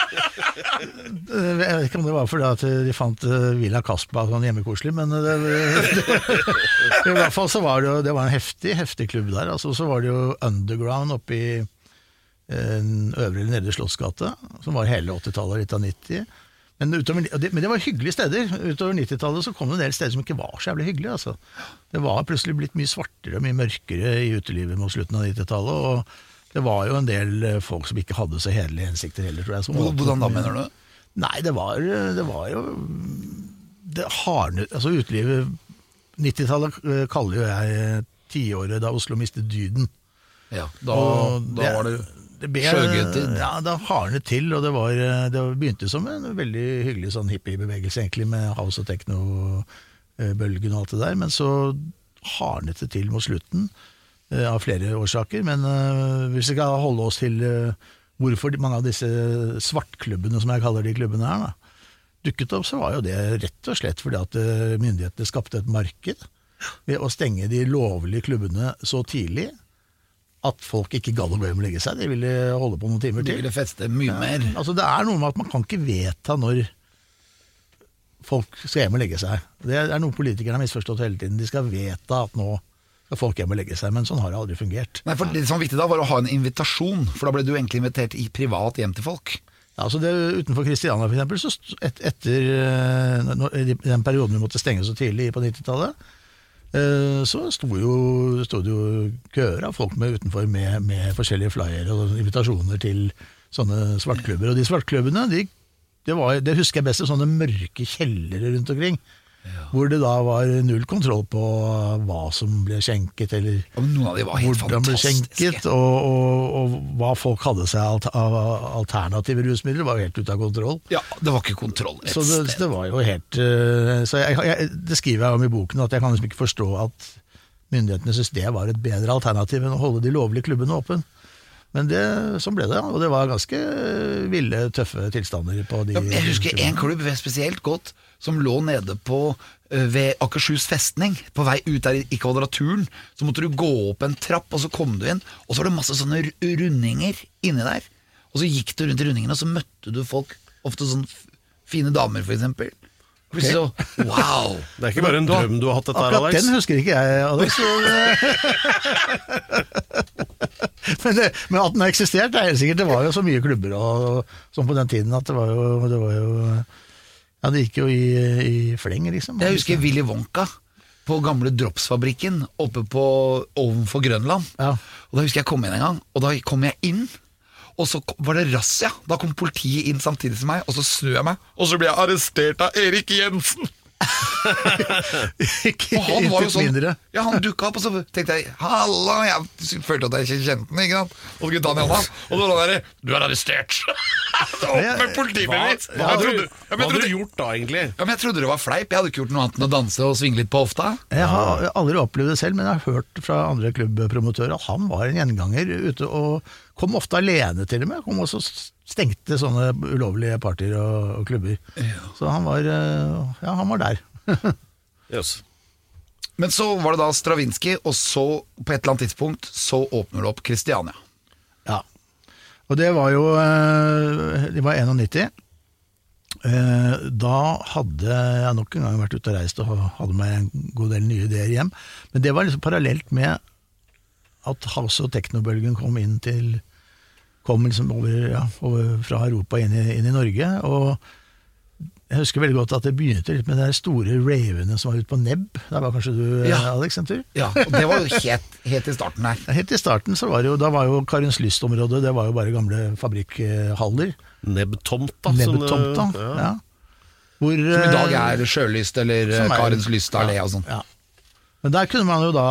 Jeg vet ikke om det var fordi at de fant eh, Villa Caspa sånn hjemmekoselig, men det, det, i hvert fall så var det jo det var en heftig, heftig klubb der. Altså, så var det jo Underground oppe i eh, Øvre eller Nedre Slottsgate, som var hele 80-tallet og litt av 90. Men, utover, det, men det var hyggelige steder. Utover 90-tallet så kom det en del steder som ikke var så jævlig hyggelige. Altså. Det var plutselig blitt mye svartere og mye mørkere i utelivet mot slutten av 90-tallet. Og det var jo en del eh, folk som ikke hadde så hederlige hensikter heller, tror jeg. Hvordan da, mener du? Nei, det var, det var jo det hardne, altså Utelivet 90-tallet eh, kaller jo jeg eh, tiåret da Oslo mistet dyden. Ja, da, Og da var det det ble-. Ja, da hardnet til, og det, var, eh, det begynte som en veldig hyggelig sånn hippiebevegelse, egentlig, med house og techno-bølgen og alt det der, men så hardnet det til mot slutten. eh, av flere årsaker. Men eh, hvis vi skal holde oss til eh, hvorfor mange av disse svartklubbene, som jeg kaller de klubbene her, da, dukket opp, så var jo det rett og slett fordi at eh, myndighetene skapte et marked ved å stenge de lovlige klubbene så tidlig at folk ikke gadd å gå hjem og legge seg. De ville holde på noen timer til. De ville feste mye mer. Altså Det er noe med at man kan ikke vedta når folk skal hjem og legge seg. Det er noe politikerne har misforstått hele tiden. De skal vedta at nå skal folk hjem og legge seg, men sånn har det aldri fungert. Nei, for Det som var viktig da, var å ha en invitasjon, for da ble du egentlig invitert i privat hjem til folk. Ja, altså det, utenfor Kristiania for eksempel, så et, etter eh, den perioden vi måtte stenge så tidlig på 90-tallet, eh, så sto, jo, sto det jo køer av folk med utenfor med, med forskjellige flyer og invitasjoner til sånne svartklubber. Og de svartklubbene, de, det, var, det husker jeg best, sånne mørke kjellere rundt omkring. Hvor det da var null kontroll på hva som ble skjenket, eller Noen av de var helt hvordan ble skjenket, og, og, og hva folk hadde seg av alternative rusmidler, var jo helt ute av kontroll. Ja, Det var ikke kontroll et Så det, sted. det var jo helt eh, så jeg, jeg, Det skriver jeg om i boken, at jeg kan liksom ikke forstå at myndighetene syntes det var et bedre alternativ enn å holde de lovlige klubbene åpne. Men det, sånn ble det, og det var ganske ville, tøffe tilstander på de Ja, jeg husker en klubb spesielt godt som lå nede på eh, ved Akershus festning. På vei ut der i Kvadraturen. Så måtte du gå opp en trapp, og så kom du inn. Og så var det masse sånne rundinger inni der. Og så gikk du rundt i rundingene, og så møtte du folk. Ofte sånn fine damer, for eksempel. Okay. så Wow! Det er ikke bare en drøm du har hatt, dette her, Alex. den husker ikke jeg, Alex. men, det, men at den har eksistert, er helt sikkert. Det var jo så mye klubber og, sånn på den tiden at det var jo, det var jo Ja, det gikk jo i, i fleng, liksom. Jeg husker Willy Wonka på gamle Dropsfabrikken oppe på ovenfor Grønland. Ja. Og Da husker jeg kom inn en gang, og da kom jeg inn. Og så kom- var det razzia. Da kom politiet inn samtidig som meg, og så snur jeg meg, og så ble jeg arrestert av Erik Jensen! ikke Og han var jo sånn mindre. Ja, han dukka opp, og så tenkte jeg Halla! Jeg følte at jeg ikke kjente den, ikke sant? Og så jeg ta den i hånda, og så var det derre Du er arrestert! Opp med politibevis! Hva hva hadde trodde- du, ja, men hva hadde du gjort da, egentlig? Ja, men jeg trodde det var fleip. Jeg hadde ikke gjort noe annet enn å danse og svinge litt på hofta. Jeg har aldri opplevd det selv, men jeg har hørt fra andre klubbpromotører at han var en gjenganger ute og kom ofte alene til og med. Kom også stengte sånne ulovlige partier og, og klubber. Så han var, eh, ja, han var der. Yes. Men så var det da Stravinskij, og så, på et eller annet tidspunkt, så åpner det opp Kristiania. Og det var jo eh, Det var 91. Eh, Da hadde jeg nok en gang vært ute og reist og hadde meg en god del nye ideer hjem. Men det var liksom parallelt med at house- og teknobølgen kom inn til Kom liksom over, ja, over fra Europa inn i, inn i Norge. Og jeg husker veldig godt at det begynte litt med de store ravene som var ute på Nebb. Der var kanskje du, Ja. eh, Alex, en tur? Ja, og det var jo helt, helt i starten her. Ja, Helt i starten så var det jo, da var jo Karens Lyst-området det var jo bare gamle fabrikkhaller. Nebbtomta. Nebbtomta. ja. Ja. Hvor, Som i dag eh, er Sjølyst eller er- Karens Lyst allé og sånn. Ja. Men der kunne man jo da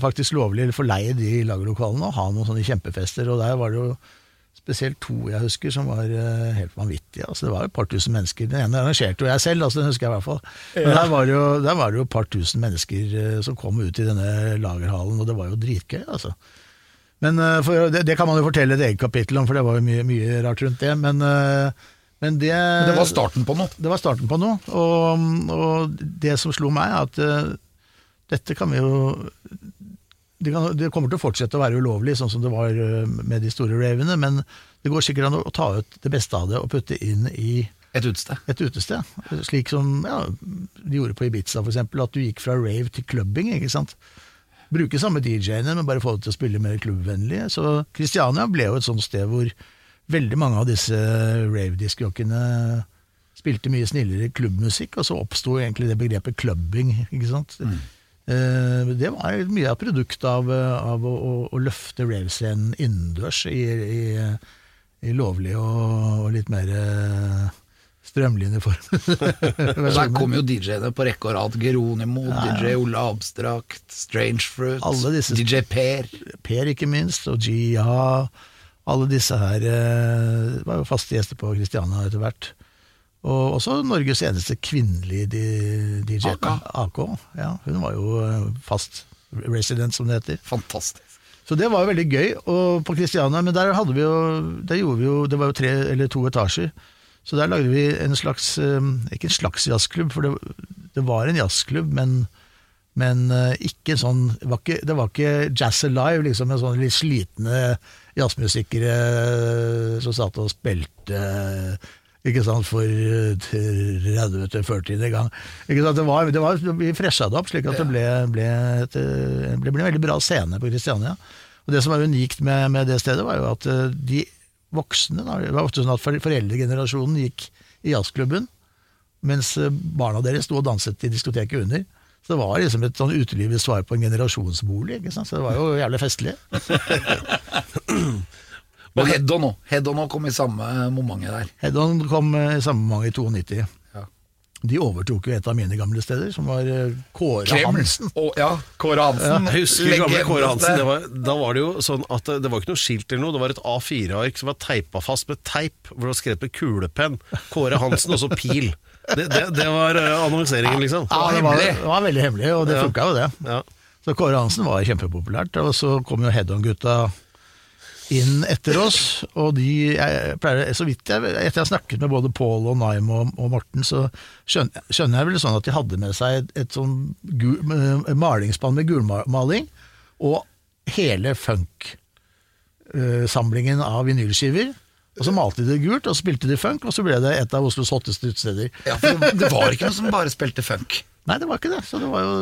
faktisk lovlig forleie de lagerlokalene og ha noen sånne kjempefester, og der var det jo spesielt to jeg husker som var eh, helt vanvittige. Altså, det var jo et par tusen mennesker. Den ene arrangerte jo jeg selv, altså, den husker jeg i hvert fall. Men der var det jo, der var det jo et par tusen mennesker eh, som kom ut i denne lagerhallen, og det var jo dritgøy, altså. Men eh, for, det, det kan man jo fortelle et eget kapittel om, for det var jo mye, mye rart rundt det. Men, men det Men det var starten på noe. det var starten på noe. Og, og det som slo meg, er at dette kan vi jo det, kan, det kommer til å fortsette å være ulovlig, sånn som det var eh, med de store ravene, men det går sikkert an å ta ut det beste av det og putte inn i Et utested. et utested. Slik som ja, de gjorde på Ibiza, eksempel, at du gikk fra rave til clubbing. ikke sant? Bruke samme DJ-ene, men bare få det til å spille mer klubbvennlig. Så Kristiania ble jo et sånt sted hvor veldig mange av disse rave-diskjockene spilte mye snillere klubbmusikk, og så oppsto egentlig det begrepet clubbing. ikke sant? Eh, Det var mye av produktet av, av å, å, å løfte rave-scenen innendørs i, i, i lovlig og, og litt mer eh, strømlinjeform. Der kom jo DJ-ene på rekke og rad. Geronimo, DJ Ole Abstrakt, Strange Fruit, Alle disse- DJ Per. Per ikke minst, og Gia. Alle disse her eh, var jo faste gjester på Christiana etter hvert. Og også Norges eneste kvinnelige DJ. AK. AK. Ja, hun var jo eh, fast resident, som det heter. Fantastisk. Så det var jo veldig gøy. Og på Kristiania, men der hadde vi jo Der gjorde vi jo Det var jo tre eller to etasjer. Så der lagde vi en slags eh, Ikke en slags jazzklubb, for det, det var en jazzklubb, men men eh, ikke sånn det var ikke, det var ikke Jazz Alive, liksom, med sånne litt slitne jazzmusikere som satt og spilte ikke sant, for eh, 30-40 gang. Ikke sant, det var, det var, vi fresha det opp, slik at det ble, ble, et, ble, ble en veldig bra scene på Kristiania. Og Det som var unikt med, med det stedet, var jo at eh, de voksne da, Det var ofte sånn at foreldregenerasjonen gikk i jazzklubben, mens eh, barna deres sto og danset i diskoteket under. Så det var liksom et sånn utelivets svar på en generasjonsbolig. ikke sant? Så det var jo jævlig festlig. Og Head On òg. Head On kom i samme momentet der. Head-On kom eh, i samme moment i 92. Ja. De overtok jo et av mine gamle steder, som var eh, Kåre Kreml. Hansen. Oh, ja, Kåre Hansen. Ja, husker gamle Kåre Hansen. Det var, da var det jo sånn at det, det var ikke noe skilt eller noe, det var et A4-ark som var teipa fast med teip, hvor det var skrevet med kulepenn. Kåre Hansen og så pil. Det, det, det var eh, annonseringen, liksom. Ja, det var, det var veldig hemmelig, og det funka jo det. Ja. Så Kåre Hansen var kjempepopulært, og så kom jo Head-On-gutta inn etter oss, og de jeg pleier, Så vidt jeg Etter jeg har snakket med både Pål og Naim og, og Morten, så skjønner, skjønner jeg vel sånn at de hadde med seg et, et sånn gul, eh, malingsspann med gulmaling, og hele funk-samlingen av vinylskiver. Og så malte de det gult, og så spilte de funk, og så ble det et av Oslos hotteste utesteder. Ja, for det var ikke noe som bare spilte funk. Nei, det var ikke det. Så det var jo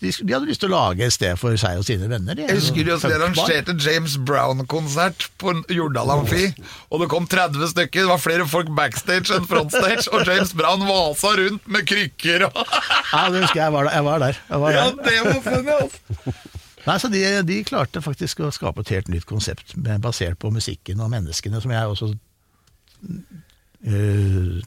de, de hadde lyst til å lage et sted for seg og sine venner. de. Jeg husker de også de arrangerte James Brown-konsert på Jordal Amfi, og det kom 30 stykker. Det var flere folk backstage enn frontstage, og James Brown vasa rundt med krykker og Ja, det husker jeg. Jeg var der. Jeg var der. Jeg var Ja, det var funnet, altså! Nei, så de, de klarte faktisk å skape et helt nytt konsept basert på musikken og menneskene, som jeg også øh,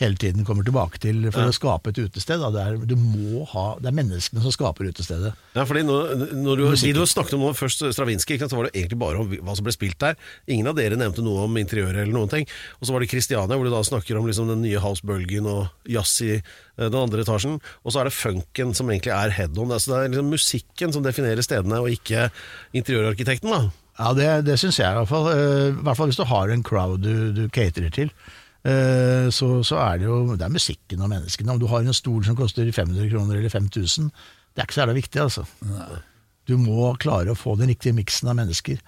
hele tiden kommer tilbake til for å skape et utested. Det, er, du må ha, det er menneskene som skaper utestedet. Ja, fordi når, når du, de du snakket om nå, først Stravinskij, så var det egentlig bare om hva som ble spilt der. Ingen av dere nevnte noe om interiøret eller noen ting. Og så var det Christiania, hvor du da snakker om liksom den nye housebølgen og jazz i eh, den andre etasjen. Og så er det funken som egentlig er head-on. Altså, det er liksom musikken som definerer stedene, og ikke interiørarkitekten. da. Ja, det, det syns jeg i hvert fall. Eh, I hvert fall hvis du har en crowd du, du caterer til. Eh, Så, så er det jo det er musikken og menneskene. Om du har en stol som koster 500 kroner eller 5000, det er ikke så jævla viktig, altså. Du må klare å få den riktige miksen av mennesker.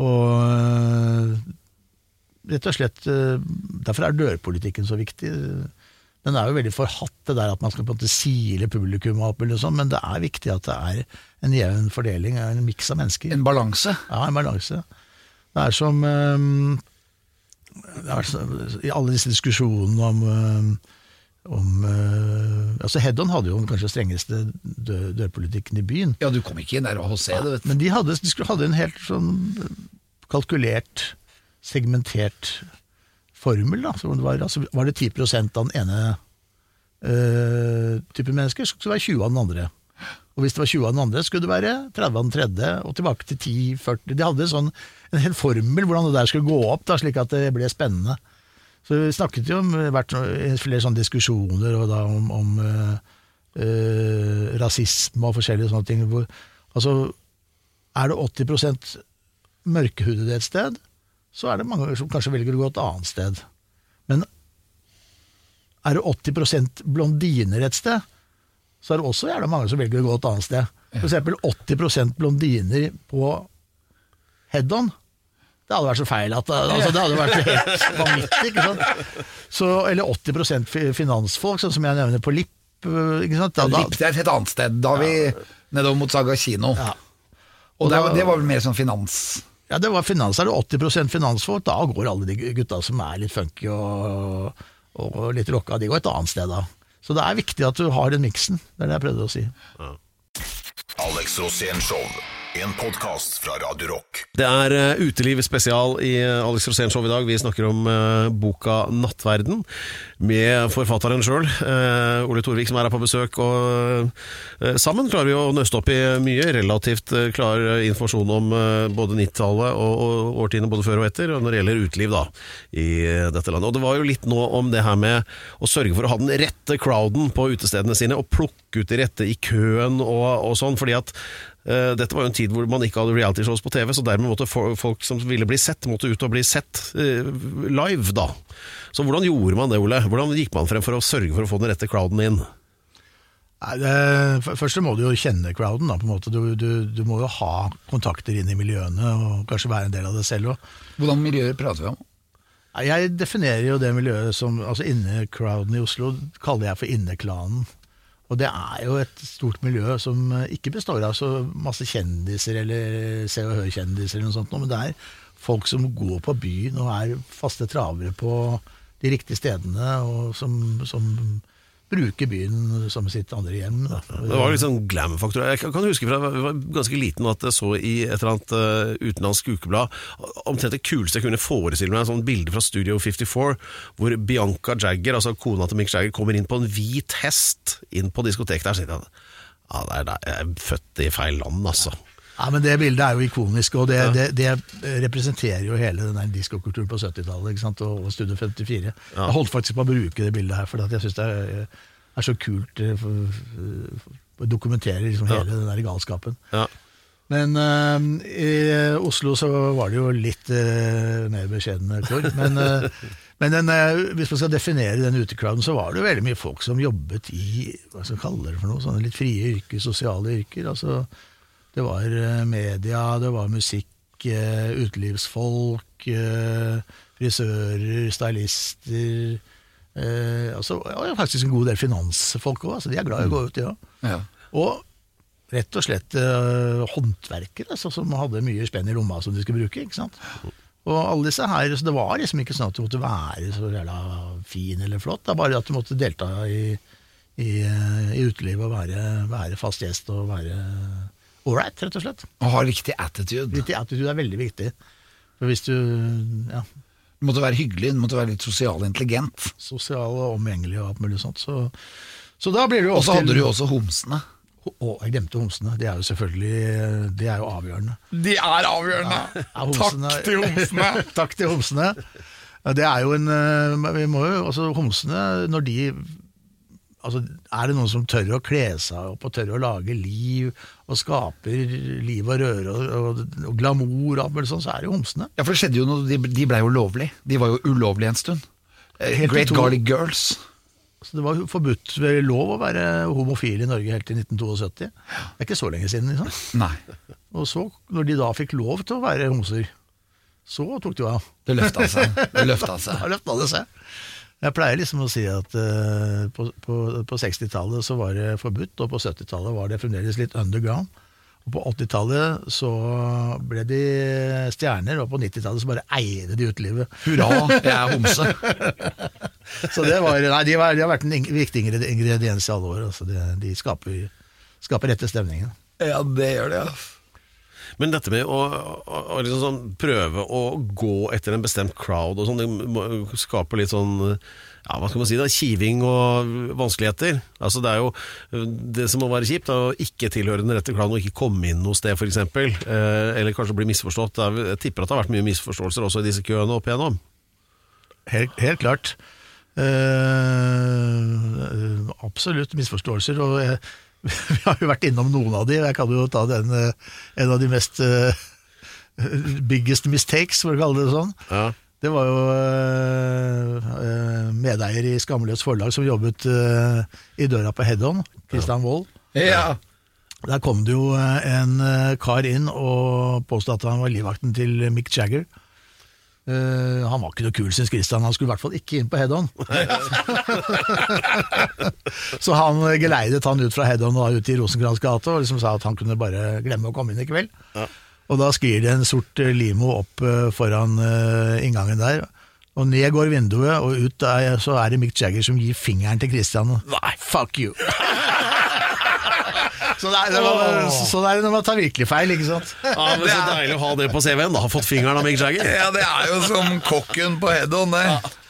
Og eh, rett og slett eh, Derfor er dørpolitikken så viktig. Den er jo veldig forhatt, det der at man skal på en måte sile publikum opp, eller sånn, men det er viktig at det er en jevn fordeling, en miks av mennesker. En balanse. Ja, en balanse. Det er som ehm, det er så, I alle disse diskusjonene om, ehm, om eh, altså Head-On hadde jo den kanskje strengeste dø, dørpolitikken i byen. Ja, du kom ikke inn der og se det, vet du. Men de hadde, de skulle, hadde en helt sånn kalkulert, segmentert formel. Da. Så det var, altså, var det 10 av den ene uh, type mennesker, så skulle det være 20 av den andre. Og hvis det var 20 av den andre, skulle det være 30 av den tredje, og tilbake til 10-40. De hadde sånn, en hel formel hvordan det der skulle gå opp, da, slik at det ble spennende. Så vi snakket jo om vært flere sånne diskusjoner og da om, om øh, øh, rasisme og forskjellige sånne ting. Hvor, altså, er det 80 mørkehudede et sted, så er det mange som kanskje velger å gå et annet sted. Men er det 80 blondiner et sted, så er det også jævla mange som velger å gå et annet sted. For eksempel 80% blondiner på head-on. Det hadde vært så feil at altså, Det hadde vært helt vanvittig. ikke sant? Så, eller 80 fi- finansfolk, sånn som jeg nevner på Lipp. øh, Ikke sant? Da, da, Lipp, det er et annet sted. Da er vi nedover mot Saga kino. Ja. Og det, da- det var vel mer sånn finans... Ja, det var finans. Er det 80% finansfolk, da går alle de gutta som er litt funky og, og litt rocka, de går et annet sted da. Så det er viktig at du har den miksen. Det er det jeg prøvde å si. Alex Rosén Show. En podkast fra Radio Rock. Det er uh, Uteliv spesial i uh, Alex Rosén Show i dag. Vi snakker om eh, boka 'Nattverden' med forfatteren sjøl, Ole Torvik, som er her på besøk. Og eh, Sammen klarer vi å nøste opp i mye relativt eh, klar informasjon om eh, både 90-tallet og, og både før og etter, når det gjelder uteliv da, i eh, dette landet. Og Det var jo litt nå om det her med å sørge for å ha den rette crowden på utestedene sine, og plukke ut de rette i køen og, og sånn. fordi at Eh, Dette var jo en tid hvor man ikke hadde realityshows på TV, så dermed måtte folk som ville bli sett, måtte ut og bli sett eh, live, da. Så hvordan gjorde man det, Ole? Hvordan gikk man frem for å sørge for å få den rette crowden inn? Nei, det, først så må du jo kjenne crowden. Da, på en måte. Du, du, du må jo ha kontakter inn i miljøene, og kanskje være en del av det selv òg. Hvordan miljøer prater vi om? Jeg definerer jo det miljøet som altså Innecrowden i Oslo kaller jeg for inneklanen. Og det er jo et stort miljø som eh, ikke består av så masse kjendiser eller Se og Hør-kjendiser, eller noe sånt, men det er folk som går på byen og er faste travere på de riktige stedene, og som, som bruker byen som sitt andre hjem. Da. Det var litt sånn glam-faktor. Jeg kan huske fra jeg var ganske liten at jeg så i et eller annet uh, utenlandsk ukeblad omtrent det kuleste jeg kunne forestille meg, sånn bilde fra Studio 54, hvor Bianca Jagger, altså kona til Mick Jagger, kommer inn på en hvit hest inn på diskoteket der. Så tenkte jeg, ja, jeg er født i feil land, altså. Ja, men Det bildet er jo ikonisk, og det, det, det representerer jo hele den diskokulturen på 70-tallet ikke sant, og, og Studio 54. Jeg holdt faktisk på å bruke det bildet her, for jeg syns det er, er så kult eh, å dokumentere liksom hele den der galskapen. Ja. Men uh, i Oslo så var det jo litt uh, mer beskjedne kår. Men, uh, men den, eh, hvis man skal definere den utecrowden, så var det jo veldig mye folk som jobbet i hva skal man kalle det for noe, sånne litt frie yrker, sosiale yrker. altså det var eh, media, det var musikk, eh, utelivsfolk, eh, frisører, stylister og altså, ja, Faktisk en god del finansfolk òg. Altså, de er glad i å gå ut, de òg. Ja. Og rett og slett håndverkere altså, som hadde mye spenn i lomma som de skulle bruke. ikke sant? Og alle disse her, så Det var liksom ikke sånn at du måtte være så jævla fin eller flott. Det er bare at du måtte delta i, i, i utelivet og være, være fast gjest og være ålreit, rett og slett. Å ha riktig attitude. Riktig attitude er veldig viktig. For hvis du ja, Du måtte være hyggelig, du måtte være litt sosial intelligent. sosial og omgjengelig og alt mulig sånt, så, så da blir det jo Og så hadde du jo også homsene. Å, jeg glemte homsene. Det er jo selvfølgelig Det er jo avgjørende. De er avgjørende! Ja, homsene- Takk til homsene! Takk til homsene. Det er jo en eh, Vi må jo, altså Homsene, når de altså, Er det noen som tør å kle seg opp og tør å lage liv og skaper liv og røre og, og, og glamour og alt mulig sånn, så er det jo homsene. Ja, for det skjedde jo noe, de, de ble jo lovlig. De var jo ulovlige en stund. Eh, Helt Great Garlic Girls. Så Det var forbudt ved lov å være homofil i Norge helt til 1972. Det er ikke så lenge siden. liksom. Nei, Og så, når de da fikk lov til å være homser, så tok de av. det løfta seg. Det løfta Da seg. løfta det seg. Jeg pleier liksom å si at uh, på, på, på 60-tallet så var det forbudt, og på 70-tallet var det fremdeles litt underground. Og på 80-tallet så ble de stjerner, og på 90-tallet så bare eide de utelivet. Hurra, jeg er homse. Så det var, nei, de, var, de har vært en viktig ingrediens i alle år. Altså de, de skaper, skaper rette stemningen. Ja, det gjør det, ja. Men dette med å, å, å liksom sånn, prøve å gå etter en bestemt crowd og sånn, det skaper litt sånn ja, hva skal man si da, kiving og vanskeligheter. Altså Det er jo det som må være kjipt, er å ikke tilhøre den rette klanen og ikke komme inn noe sted, f.eks. Eh, eller kanskje bli misforstått. Jeg tipper at det har vært mye misforståelser også i disse køene opp igjennom. Helt, helt klart. Eh, absolutt misforståelser. Og jeg, vi har jo vært innom noen av de. Jeg kan jo ta den, eh, en av de mest uh, biggest mistakes, for å kalle det sånn. Ja. Det var jo eh, medeier i Skamløs forlag som jobbet uh, i døra på Head-On, Christian Wold. Ja. Der kom det jo en kar inn og påstod at han var livvakten til Mick Jagger. Eh, han var ikke noe kul, syns Christian. Han skulle i hvert fall ikke inn på Head-On. Så han eh, geleidet han ut fra Head-On og ut i Rosenkrantz gate og liksom sa at han kunne bare glemme å komme inn i kveld. Og da sklir det en sort eh, limo opp uh, foran uh, inngangen der. Og ned går vinduet, og ut der så er det Mick Jagger som gir fingeren til Christian. Nei, fuck you! så det er, det var, sånn er det når man tar virkelig feil, ikke sant? Ja, men Så deilig å ha det på CV-en. da, Har fått fingeren av Mick Jagger. ja, det er jo som kokken på Heddon, det.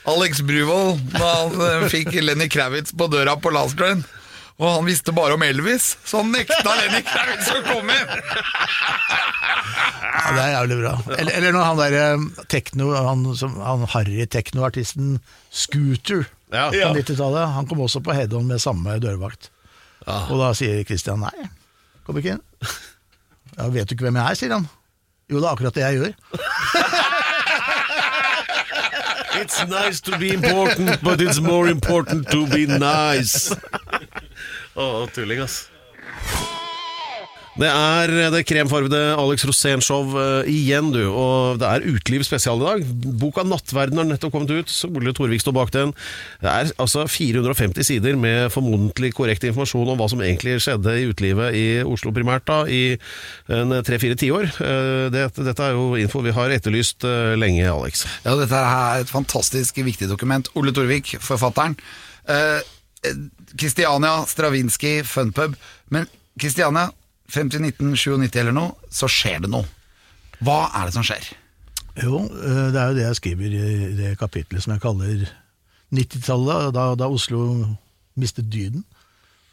Alex Bruvold, da han eh, fikk Lenny Kravitz på døra på Last Train. Og han visste bare om Elvis, så han nekta Lenny Kravitz å komme inn! Ja, det er jævlig bra. Eller, eller når han der eh, tekno, han, som- han harry teknoartisten Scooter Ja. på 90-tallet, han kom også på Head-On med samme dørvakt. Og da sier Christian nei, kom ikke inn. Ja, vet du ikke hvem jeg er, sier han. Jo, det er akkurat det jeg gjør. It's nice to be important, but it's more important to be nice. Å, tulling, ass. Det er det kremfarvede Alex Rosén-show eh, igjen, du. Og det er Uteliv spesial i dag. Boka 'Nattverden' har nettopp kommet ut. Ole Torvik står bak den. Det er altså 450 sider med formodentlig korrekt informasjon om hva som egentlig skjedde i utelivet i Oslo primært da, i en tre-fire tiår. Eh, det, dette er jo info vi har etterlyst eh, lenge, Alex. Ja, dette er et fantastisk viktig dokument. Ole Torvik, forfatteren. Eh, Kristiania, Stravinskij, Funpub. Men Kristiania, 50-1997 eller noe, så skjer det noe. Hva er det som skjer? Jo, eh, det er jo det jeg skriver i det kapitlet som jeg kaller 90-tallet, da, da Oslo mistet dyden.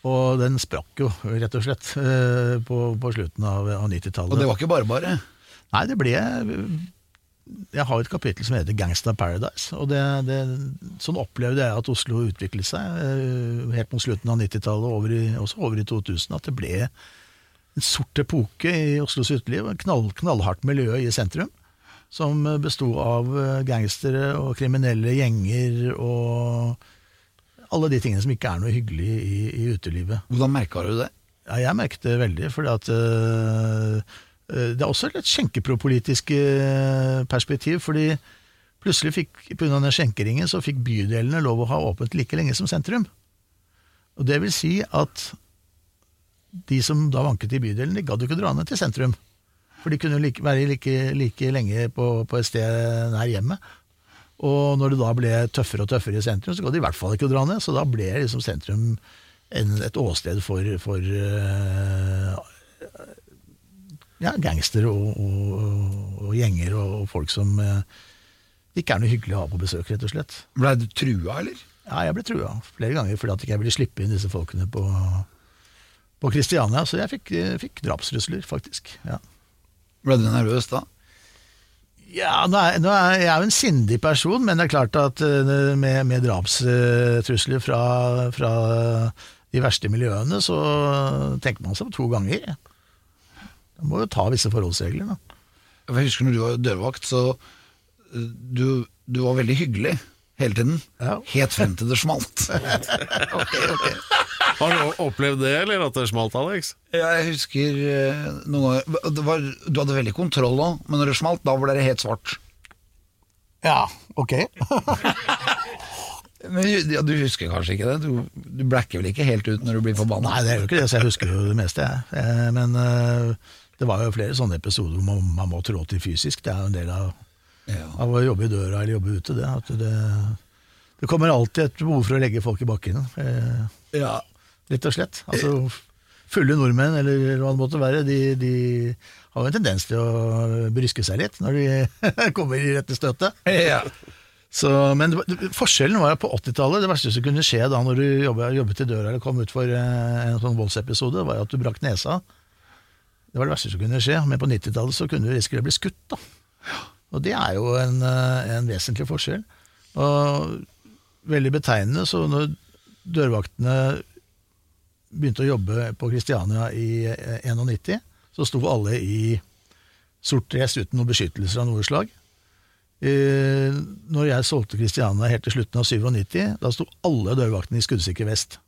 Og den sprakk jo, rett og slett, eh, på, på slutten av, av 90-tallet. Og det var ikke bare bare. Nei, det ble Jeg har et kapittel som heter Gangsta Paradise. Og det, det, sånn opplevde jeg at Oslo utviklet seg eh, helt mot slutten av 90-tallet, og også over i 2000. At det ble en sort epoke i Oslos uteliv. Knall, knallhardt miljø i sentrum. Som besto av eh, gangstere og kriminelle gjenger og alle de tingene som ikke er noe hyggelig i, i utelivet. Hvordan merka du det? Ja, jeg merket det veldig, fordi at øh, øh, Det er også et skjenkepropolitisk perspektiv, fordi plutselig fikk, pga. den skjenkeringen, så fikk bydelene lov å ha åpent like lenge som sentrum. Og det vil si at de som da vanket i bydelen, de gadd jo ikke dra ned til sentrum. For de kunne like, være like, like lenge på, på et sted nær hjemmet. Og når det da ble tøffere og tøffere i sentrum, så gadd de i hvert fall ikke å dra ned. Så da ble liksom sentrum en, et åsted for, for eh, ja, gangstere og, og, og gjenger og, folk som eh, ikke er noe hyggelig å ha på besøk, rett og slett. Blei du trua, eller? Ja, jeg ble trua flere ganger fordi at ikke ville slippe inn disse folkene på, på Kristiania. Så jeg fikk, eh, fikk drapstrusler, faktisk. Ja. Ble du nervøs da? Ja, nå er, nå er jeg er jo en sindig person, men det er klart at eh, med, med drapstrusler fra, fra de verste miljøene, så tenker man seg på to ganger. Man må jo ta visse forholdsregler, da. Jeg husker når du var dørvakt, så uh, du, du var veldig hyggelig hele tiden. Ja. Helt frem til det smalt. Har du opplevd det, eller at det smalt, Alex? Jeg husker uh, noen ganger det var, Du hadde veldig kontroll òg, men når det smalt, da ble det helt svart. Ja, ok. Men ja, Du husker kanskje ikke det? Du, du blacker vel ikke helt ut når du blir forbanna? Nei, det er jo ikke det, så jeg husker jo det meste, jeg. Eh, Men eh, det var jo flere sånne episoder hvor man, man må trå til fysisk. Det er jo en del av, Ja. av å jobbe i døra eller jobbe ute, det. At det, det kommer alltid et behov for å legge folk i bakken. eh, Ja. Rett og slett. Altså, fulle nordmenn, eller hva det måtte være, de, de har jo en tendens til å bryske seg litt når de kommer i rette støtet. ja. Så, men forskjellen var jo på 80-tallet, det verste som kunne skje da når du jobbet, jobbet i døra eller kom ut for eh, en sånn voldsepisode, var jo at du brakk nesa. Det var det verste som kunne skje, men på 90-tallet så kunne du risikere å bli skutt. da. Og det er jo en, eh, en vesentlig forskjell. Og veldig betegnende, så når dørvaktene begynte å jobbe på Kristiania i eh, 91, så sto alle i sort dress uten noen beskyttelser av noe slag. Eh, når jeg solgte Kristiania helt til slutten av 97, da sto alle dørvaktene i skuddsikker vest.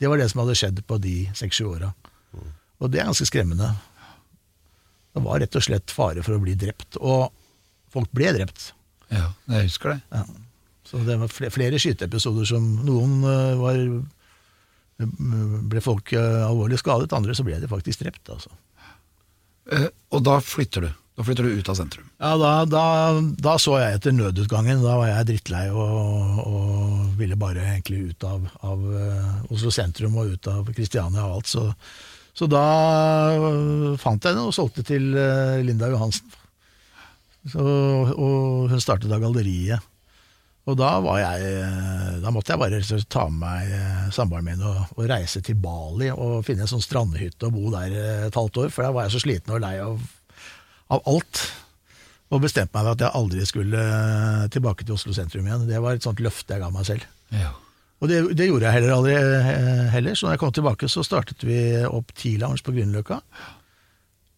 Det var det som hadde skjedd på de seks-sju åra. Og det er ganske skremmende. Det var rett og slett fare for å bli drept, og folk ble drept. ja, jeg husker det. Ja. Så det var flere, flere skyteepisoder som noen eh, var ble folk eh, alvorlig skadet, andre så ble de faktisk drept. altså. Eh, og da flytter du. Da flytter du ut av sentrum. Ja, da, da, da så jeg etter nødutgangen. Da var jeg drittlei og, og ville bare egentlig ut av, av eh, Oslo sentrum og ut av Kristiania og alt. Så, så da eh, fant jeg den og solgte til Linda Johansen. Så, og hun startet da galleriet. Og da var jeg eh, Da måtte jeg bare ta med meg eh, samboeren min og, og reise til Bali og finne en sånn strandhytte og bo der eh, et halvt år, for da var jeg så sliten og lei av, av alt. Og bestemte meg for at jeg aldri skulle tilbake til Oslo sentrum igjen. Det var et sånt løfte jeg ga meg selv. Ja. Og det, det gjorde jeg heller aldri heller. Så når jeg kom tilbake, så startet vi opp T-Lounge på Grünerløkka.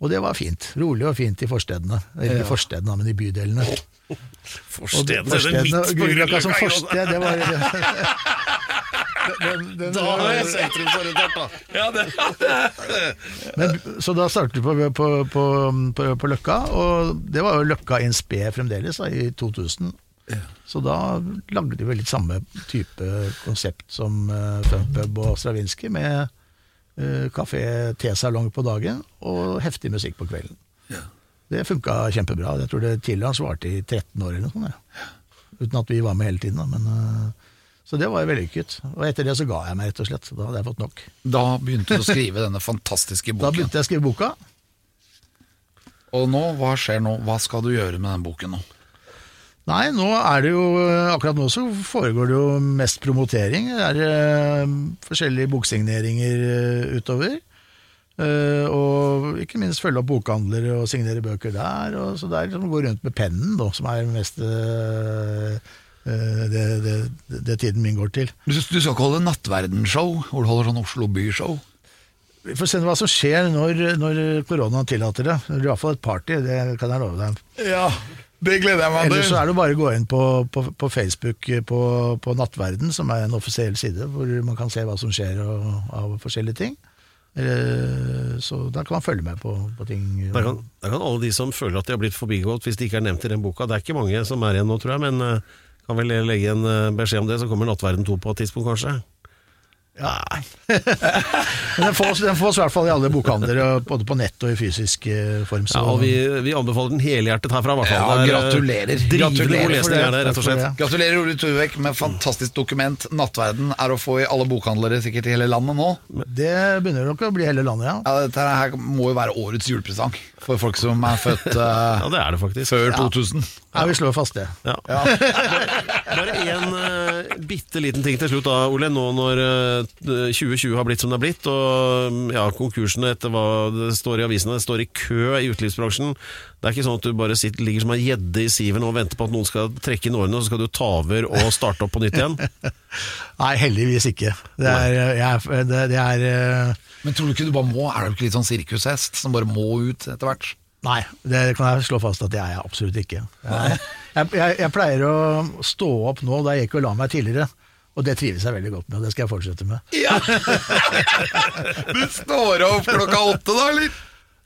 Og det var fint. Rolig og fint i forstedene. Eller ikke forstedene, men i bydelene. Og Forstedene, det er forstedene- midt på Grünerløkka som forsted, det var den, den, Da er jeg sentrumsorientert, da. Ja, det, Men, så da startet vi på, på, på, på, på Løkka, og det var jo Løkka in spe fremdeles da, i 2000. Så da lagde de vel litt samme type konsept som uh, Funpub og Stravinskij, med uh, kafé, tesalong på dagen og heftig musikk på kvelden. Det funka kjempebra. Jeg tror det tidligere svarte i 13 år eller noe sånt. Ja. Uten at vi var med hele tiden. Da. Men, uh, så det var vellykket. Og etter det så ga jeg meg, rett og slett. Da hadde jeg fått nok. Da begynte du å skrive denne fantastiske boken? Da begynte jeg å skrive boka. Og nå, hva skjer nå? Hva skal du gjøre med den boken nå? Nei, nå er det jo Akkurat nå så foregår det jo mest promotering. Det er eh, forskjellige boksigneringer eh, utover. Eh, og ikke minst følge opp bokhandlere og signere bøker der. Og så det er liksom å gå rundt med pennen, da, som er mest eh, eh, det, det, det tiden min går til. Du, du skal ikke holde nattverdenshow, hvor du holder sånn Oslo by-show? Vi får se hva som skjer når, når koronaen tillater det. Det blir iallfall et party, det kan jeg love deg. Ja, det gleder jeg meg til. Ellers så er det bare å gå inn på, på, på Facebook eh, på, på Nattverden, som er en offisiell side, hvor man kan se hva som skjer og, av forskjellige ting. Eh, Så da kan man følge med på, på ting. Der kan, der kan alle de som føler at de har blitt forbigått hvis de ikke er nevnt i den boka, det er ikke mange som er igjen nå, tror jeg, men eh, kan vel legge en beskjed om det, så kommer Nattverden 2 på et tidspunkt, kanskje. Ja. Men den fås, den fås i hvert fall i alle bokhandler, både på nett og i fysisk form. form. Ja, og vi, vi anbefaler den helhjertet herfra, hvert fall. Ja, eh, gratulerer. Gratulerer det. rett og slett. Gratulerer, Ole Turvek, med fantastisk dokument. 'Nattverden' er å få i alle bokhandlere sikkert i hele landet nå. Det begynner nok å bli hele landet, ja. Ja, Dette her må jo være årets julepresang for folk som er født uh, Ja, det er det faktisk. før 2000. Ja, Vi slår fast det. Ja. Bare en uh, bitte liten ting til slutt da, Ole. Nå når uh, 2020 har blitt som det har blitt, og ja, konkursene etter hva det står i avisene, det står i kø i utelivsbransjen. Det er ikke sånn at du bare sitter, ligger som ei gjedde i siven og venter på at noen skal trekke inn årene, og så skal du ta over og starte opp på nytt igjen. Nei, heldigvis ikke. Det er, jeg, er- det, det er uh... Men tror du ikke du bare må? Er du ikke litt sånn sirkushest som bare må ut etter hvert? Nei, det kan jeg slå fast at jeg er absolutt ikke. Jeg, jeg, jeg, jeg pleier å stå opp nå, da jeg gikk og la meg tidligere. Og det trives jeg veldig godt med, og det skal jeg fortsette med. Ja! Du står opp klokka åtte, da, eller?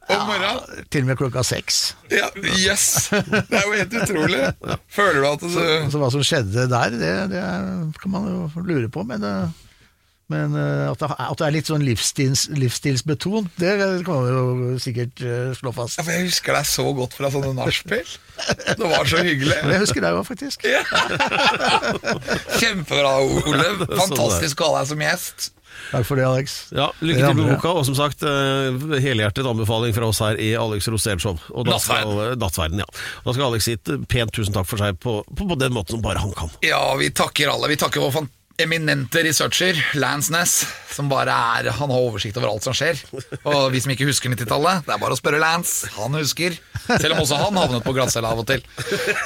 Om morgenen? Til og med klokka seks. Ja, Yes! Det er jo helt utrolig. Føler du at du Så hva som skjedde der, det, det kan man jo lure på, men, eh, men eh, at, det, at det er litt sånn livsstils, livsstilsbetont, det kan man jo sikkert eh, slå fast. Ja, for Jeg husker deg så godt fra sånne nachspiel. Det var så hyggelig. Men jeg husker deg òg, faktisk. Kjempebra, Ole. Fantastisk å ha deg som gjest. Takk for det, Alex. Ja, Lykke til med boka, og som sagt, eh, helhjertet anbefaling fra oss her i Alex Rosén Show. Og da skal, Nattverden, ja. Da skal Alex si pent tusen takk for seg på, på, på den måten som bare han kan. Ja, vi takker alle. Vi takker vår fan- eminente researcher, Lance Ness, som bare er Han har oversikt over alt som skjer. Og vi som ikke husker 90-tallet, det er bare å spørre Lance. Han husker. Selv om også han havnet på glattcella av og til.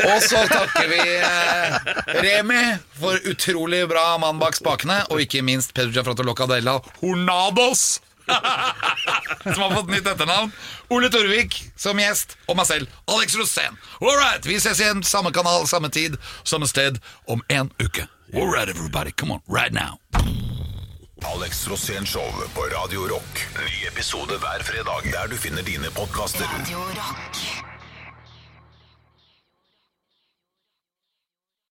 Og så takker vi eh, Remi for utrolig bra mann bak spakene, og ikke minst Pedro Giafrato Locadella Hornados. som har fått nytt etternavn. Ole Torvik som gjest, og meg selv, Alex Rosén. All right, vi ses igjen, samme kanal, samme tid, samme sted, om en uke. All right, everybody, come on, right now. Alex Rosén Show på Radio Rock. Ny episode hver fredag der du finner dine podkaster. Radio Rock.